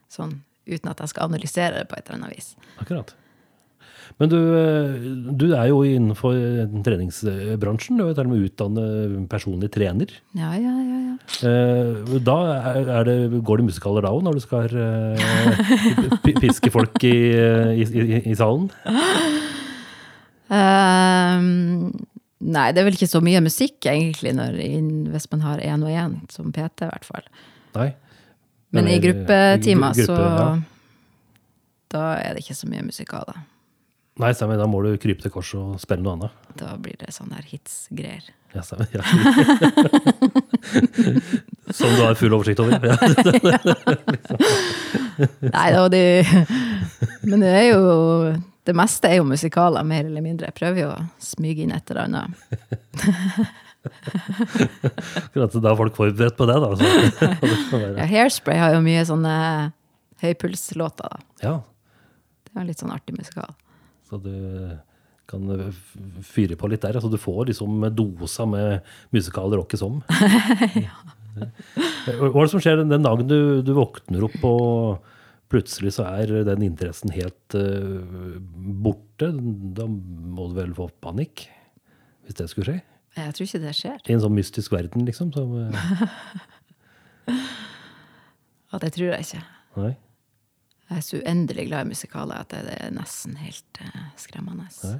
sånn uten at jeg skal analysere det på et eller annet vis. Akkurat. Men du, eh, du er jo innenfor treningsbransjen. Du er til og med utdannet personlig trener. Ja, ja, ja, ja. Eh, Da det, går det musikaler da òg, når du skal eh, piske folk i, i, i, i salen? Um, nei, det er vel ikke så mye musikk, egentlig, når, hvis man har én og én, som PT, i hvert fall. Nei. Men i eh, gruppetimer, gruppe, så ja. Da er det ikke så mye musikaler. Nei, stemmer. Da må du krype til korset og spille noe annet. Da blir det sånn der hits-greier. Ja, stemmer. Ja. [LAUGHS] Som du har full oversikt over. Ja. [LAUGHS] Nei da, det Men det er jo Det meste er jo musikaler, mer eller mindre. Jeg prøver jo å smyge inn et eller annet. [LAUGHS] Akkurat Da er folk forberedt på det, da. Ja, Hairspray har jo mye sånne høypulslåter, da. ja, Det er litt sånn artig musikal. Så du kan fyre på litt der. Altså, du får liksom dosa med musikal rock i som. [LAUGHS] Hva er det som skjer den den dagen du, du våkner opp og plutselig så er den interessen helt uh, borte? Da må du vel få panikk? Hvis det skulle skje? Jeg tror ikke det skjer. I en sånn mystisk verden, liksom? Som, uh... [LAUGHS] Ja, det tror jeg ikke. nei? Jeg er så uendelig glad i musikaler at det er nesten helt uh, skremmende. Ja.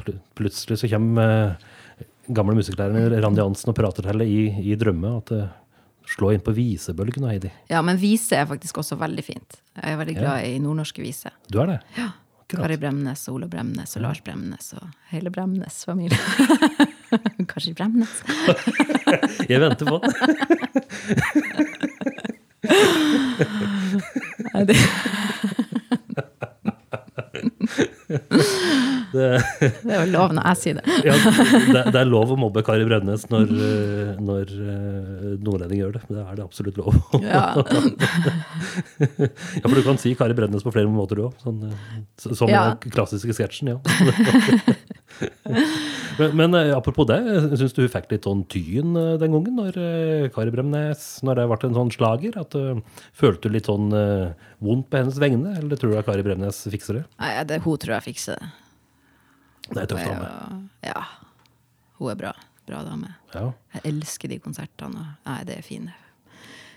Pl- Plutselig så kommer uh, gamle musikklæreren Randi Hansen og prater til deg i, i drømme at det slår inn på visebølgen, Heidi. Ja, men vise er faktisk også veldig fint. Jeg er veldig Ja. glad i nordnorske viser. Du er det? Ja. Kari Akkurat. Bremnes, Ole Bremnes og Lars Bremnes og hele Bremnes-familien. [LAUGHS] Kanskje Bremnes? [LAUGHS] Jeg venter på den. [LAUGHS] Nei, det, [LAUGHS] Det, det er jo lov når jeg sier det. ja, det, det er lov å mobbe Kari Bremnes når, eh, når eh, nordlending gjør det. Det er det absolutt lov. Ja. [LAUGHS] Ja, for du kan si Kari Bremnes på flere måter, du òg. Sånn, eh, som Ja. den klassiske sketsjen, ja. [LAUGHS] [LAUGHS] men men eh, apropos det, syns du hun fikk litt sånn tyn eh, den gangen, når eh, Kari Bremnes Når det ble en sånn slager? At eh, Følte du litt sånn uh, vondt på hennes vegne, eller tror du at Kari Bremnes fikser det? Nei, det, hun tror jeg fikser det. Det er er, dame. ja. Hun er bra. Bra dame. Ja. Jeg elsker de konsertene. Nei, det er fine.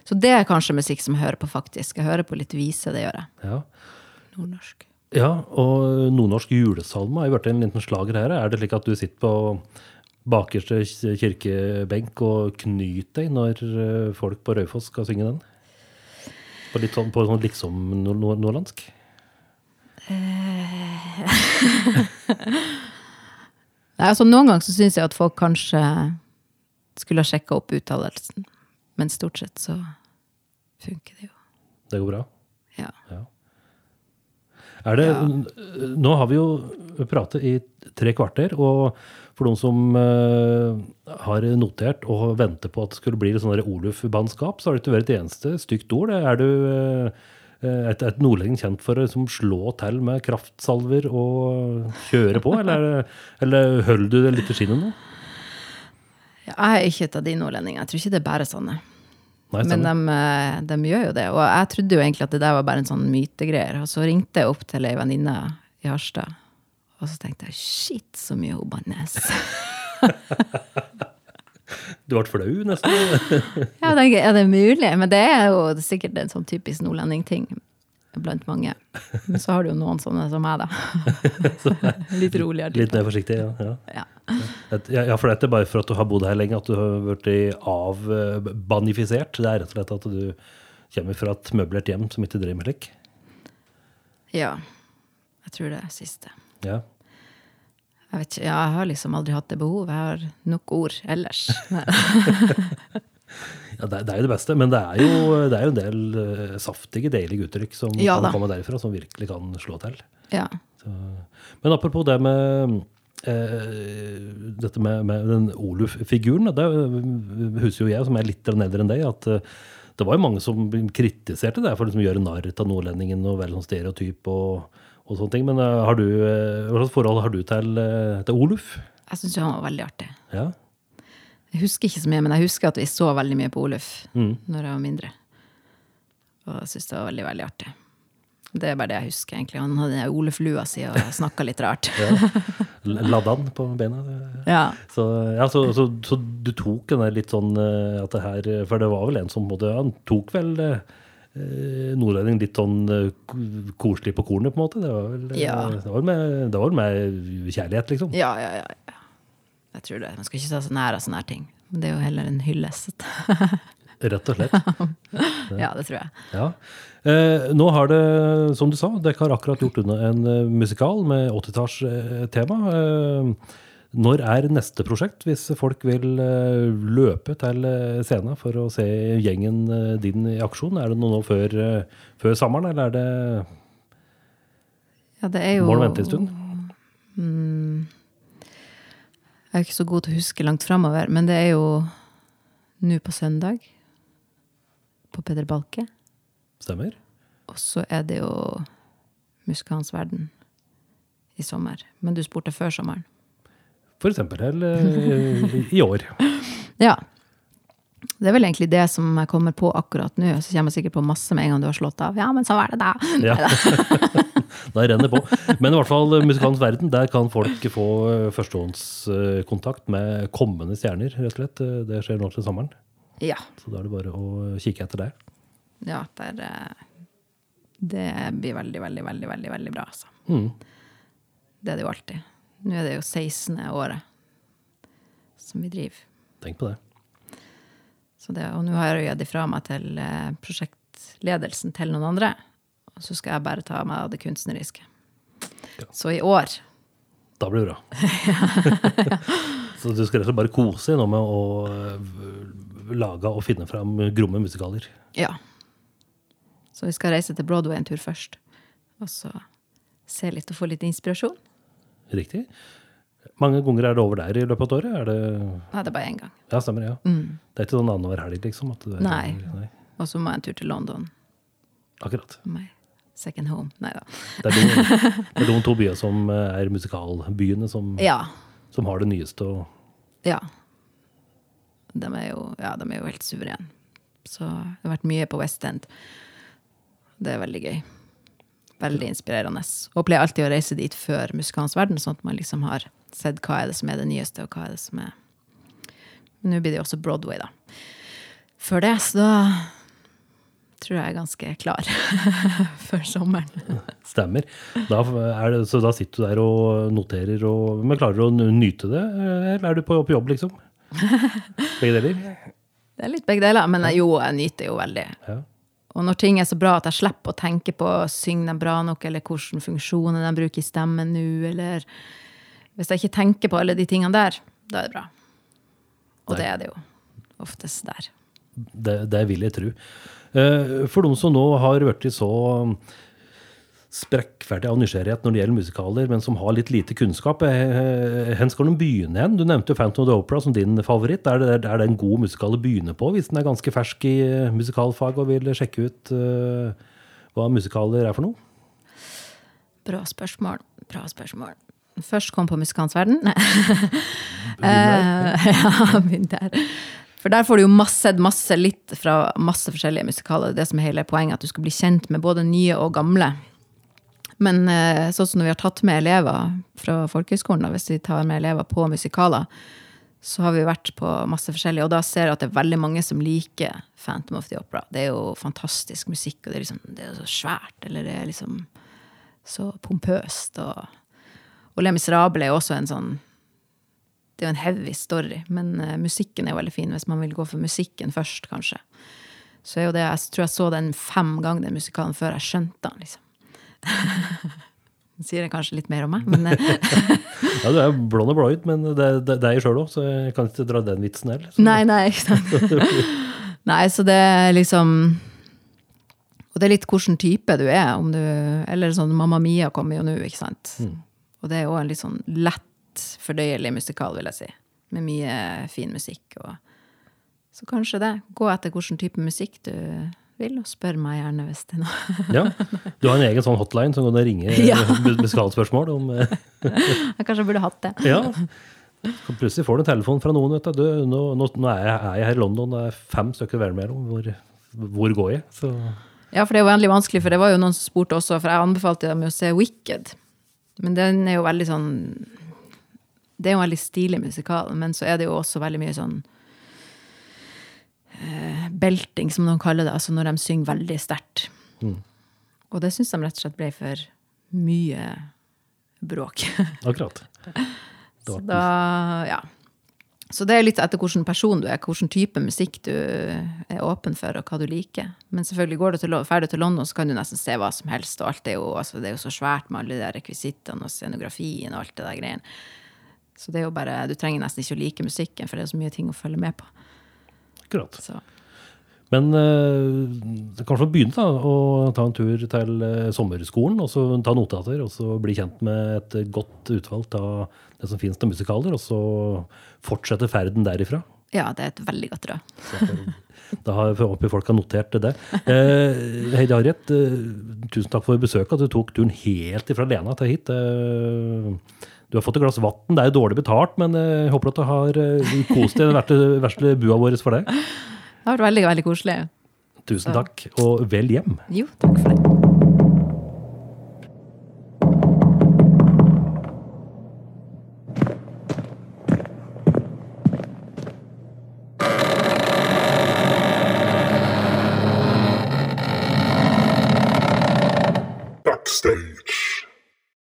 Så det er kanskje musikk som jeg hører på, faktisk. Jeg hører på litt vise, det gjør jeg. Ja. Nordnorsk. Ja, og nordnorsk julesalme har jo vært en liten slager her. Er det slik at du sitter på bakerste kirkebenk og knyter deg når eh, folk på Raufoss skal synge den? På litt sånn, på sånn liksom nord nord nordlandsk? [LAUGHS] Nei, altså Noen ganger så syns jeg at folk kanskje skulle ha sjekka opp uttalelsen. Men stort sett så funker det jo. Det går bra? Ja. Ja. Er det, Nå har vi jo pratet i tre kvarter, og for noen som uh, har notert og venter på at det skulle bli et sånn Oluf-bannskap, så har det ikke vært et eneste stygt ord. Er du uh, et, et nordlending kjent for å liksom, slå til med kraftsalver og kjøre på, eller, er eller holder du det litt i skinnet nå? Jeg er ikke et av de nordlendingene. Jeg tror ikke det er bare sånne. Nei, Men de, eh, de gjør jo det. Og jeg trodde jo egentlig at det der var bare en sånn mytegreier. Og så ringte jeg opp til ei venninne i Harstad, og så tenkte jeg shit, så mye hun bannes. [LAUGHS] Du ble flau, nesten. [LAUGHS] Ja, det er det mulig? Men det er jo sikkert en sånn typisk nordlending-ting blant mange. Men så har du jo noen sånne som meg, da. [LAUGHS] Litt roligere. Litt mer forsiktig, ja. ja. Ja. Ja, for det er bare for at du har bodd her lenge, at du har blitt avbanifisert. Det er rett og slett at du kommer fra et møblert hjem som ikke driver med slik. ja. Jeg tror det er siste. Ja. Jeg ikke, ja, jeg har liksom aldri hatt det behovet. Jeg har nok ord ellers. [LAUGHS] Ja, det, er- jo det beste, men det er jo, det er jo en del eh, saftige, deilige uttrykk som Ja kan komme derifra, som virkelig kan slå til. Ja. Så, men apropos det med eh, dette med, med den Oluf-figuren, det eh, husker jo jeg, som er litt eldre enn deg, at eh, det var jo mange som kritiserte det for liksom å gjøre narr av nordlendingen og være sånn stereotyp og, og sånne ting. Men eh, har du, eh, hva slags forhold har du til, eh, til Oluf? Jeg syns han var veldig artig. Ja. Jeg husker ikke så mye, men jeg husker at vi så veldig mye på Oluf Mm. når jeg var mindre. Og jeg syns det var veldig, veldig artig. Det er bare det jeg husker, egentlig. Han hadde oleflua si og snakka litt rart. [LAUGHS] ja. Ladde han på beina? Ja. Så, ja, så, så, så du tok den der litt sånn eh, at det her For det var vel en som måtte, Han tok vel eh, nordlending litt sånn eh, koselig på kornet, på en måte? Det var vel, eh, Ja. det var med, det var med kjærlighet, liksom? Ja, ja, ja, ja. Jeg tror det. Man skal ikke ta så nær av sånne her ting. Men det er jo heller en hyllest. [LAUGHS] Rett og slett. Ja, det tror jeg. Ja. Eh, nå har det, som du sa, dere har akkurat gjort unna en eh, musikal med 80-tallstema. Eh, når er neste prosjekt, hvis folk vil eh, løpe til eh, scenen for å se gjengen eh, din i aksjon? Er det noe nå før, eh, før sommeren, eller er det Ja, det er jo Må du vente en stund? Jeg er jo ikke så god til å huske langt framover, men det er jo nå på søndag. På Peder Balke. Stemmer? Og så er det jo Musikalens verden i sommer. Men du spurte før sommeren. For eksempel eller, i år. [LAUGHS] Ja. Det er vel egentlig det som jeg kommer på akkurat nå. Så kommer jeg sikkert på masse med en gang du har slått av. Ja, men så er det da. [LAUGHS] Ja. [LAUGHS] da renner det på. Men i hvert fall eh, Musikalens verden, der kan folk få eh, førstehåndskontakt med kommende stjerner, rett og slett. Eh, Det skjer nå til sommeren. Ja. Så da er det bare å kikke etter det. Ja der, eh, det blir veldig, veldig, veldig, veldig, veldig bra, altså. Mm. Det er det jo alltid. Nå er det jo 16. året som vi driver. Tenk på det. Så det, og nå har jeg jo gitt ifra meg til eh, prosjektledelsen til noen andre. Og så skal jeg bare ta meg av det kunstneriske. Ja. Så i år Da blir det bra. [LAUGHS] [LAUGHS] Så du skal rett og slett bare kose nå med å øh, lage og finne fram gromme musikaler. Ja. Så vi skal reise til Broadway en tur først. Og så se litt og få litt inspirasjon. Riktig? Mange ganger er det over der i løpet av et år? Er det Nei, det er bare én gang. Ja, stemmer. ja. Det er ikke sånn annenhver helg, liksom? Er, Nei. nei. Og så må jeg en tur til London. Akkurat. Nei. second home. Nei da. Det er, de, det er de to byene som eh, er musikalbyene som, Ja. som har det nyeste. og Ja. De er jo, ja, de er jo helt suverene. Så det har vært mye på West End. Det er veldig gøy. Veldig inspirerende. Og pleier alltid å reise dit før Musikalens verden, sånn at man liksom har sett hva er det som er det nyeste, og hva er det som er Men nå blir det jo også Broadway, da. Før det, så da tror jeg jeg er ganske klar [LAUGHS] før sommeren. Stemmer. Da, det, så da sitter du der og noterer, og, men klarer du å nyte det? Eller er du på, på jobb, liksom? Begge deler? Det er litt begge deler, men jeg- jo, jeg nyter jo veldig. Ja. Og når ting er så bra at jeg slipper å tenke på synger de bra nok, eller hvilke funksjoner de bruker i stemmen nå, eller Hvis jeg ikke tenker på alle de tingene der, da er det bra. Og det er det jo oftest der. Det, det vil jeg tro. Eh, For de som nå har blitt så sprekkferdige av nysgjerrighet når det gjelder musikaler, men som har litt lite kunnskap, eh, hvor skal de begynne hen? Du nevnte jo Phantom of the Opera som din favoritt. Er det, er det en god musikal å begynne på hvis den er ganske fersk i eh, musikalfag og vil sjekke ut uh, hva musikaler er for noe? Bra spørsmål. Bra spørsmål. Først kom på Musikalens verden. [LAUGHS] Eh, [LAUGHS] ja, begynn der. For der får du jo masse, masse litt fra masse forskjellige musikaler. Det som er hele poenget, at du skal bli kjent med både nye og gamle. Men eh, sånn som når vi har tatt med elever fra folkehøgskolen, hvis vi tar med elever på musikaler, så har vi vært på masse forskjellig, og da ser jeg at det er veldig mange som liker Phantom of the Opera. Det er jo fantastisk musikk, og det er, liksom, det er så svært, eller det er liksom så pompøst. Og, og Les Miserables er jo også en sånn det er jo en heavy story, men eh, musikken er jo veldig fin hvis man vil gå for musikken først, kanskje. Så er jo det, Jeg tror jeg så den fem ganger, den musikalen, før jeg skjønte den. liksom. [LAUGHS] Det sier jeg kanskje litt mer om meg, men eh, [LAUGHS] Ja, du er blond og blåøyd, men det, det, det er jeg sjøl òg, så jeg kan ikke dra den vitsen heller. Nei, nei, ikke sant. [LAUGHS] Nei, så det er liksom Og det er litt hvilken type du er, om du Eller sånn Mamma Mia kommer jo nå, ikke sant. Og det er jo en litt sånn lett, fordøyelig musikal, vil jeg si. Med mye fin musikk. Og så kanskje det. Gå etter hvilken type musikk du vil, og spør meg gjerne hvis det er noe. [LAUGHS] Ja. Du har en egen sånn hotline som kan ringe [LAUGHS] Ja. musikalspørsmål om eh, [LAUGHS] Jeg kanskje burde hatt det. Ja. Så plutselig får du en telefon fra noen. vet du. du nå, nå, nå er, jeg, er jeg her i London, det er fem stykker å velge mellom. Hvor, hvor går jeg? Så, Ja, for det er jo veldig vanskelig, for det var jo noen som spurte også, for jeg anbefalte dem å se Wicked. Men den er jo veldig sånn Det er jo en veldig stilig musikal, men så er det jo også veldig mye sånn belting, som noen kaller det, altså når de synger veldig sterkt. Og det syns de rett og slett ble for mye bråk. [LAUGHS] akkurat. Så da, ja. Så det er litt etter hvilken person du er, hvilken type musikk du er åpen for, og hva du liker. Men selvfølgelig går du til, ferdig til London, så kan du nesten se hva som helst. Og alt er jo, altså, det er jo så svært med alle de rekvisittene og scenografien og alt det der greiene. Så det er jo bare, du trenger nesten ikke å like musikken, for det er så mye ting å følge med på. Akkurat. Så. Men eh, kanskje begynne da, å ta en tur til eh, sommerskolen, og så ta notater, og så bli kjent med et godt utvalg av det som finnes av musikaler, og så fortsette ferden derifra. Ja, det er et veldig godt råd. Da har håper folk har notert det. Eh, Heidi Harriet, eh, tusen takk for besøket, at du tok turen helt ifra Lena til hit. Eh, du har fått et glass vann. Det er jo dårlig betalt, men eh, jeg håper at du har eh, kost deg i den verste, [LAUGHS] verste bua vår for det. Det har vært veldig, veldig koselig. Tusen takk, og vel hjem. Jo, takk for det.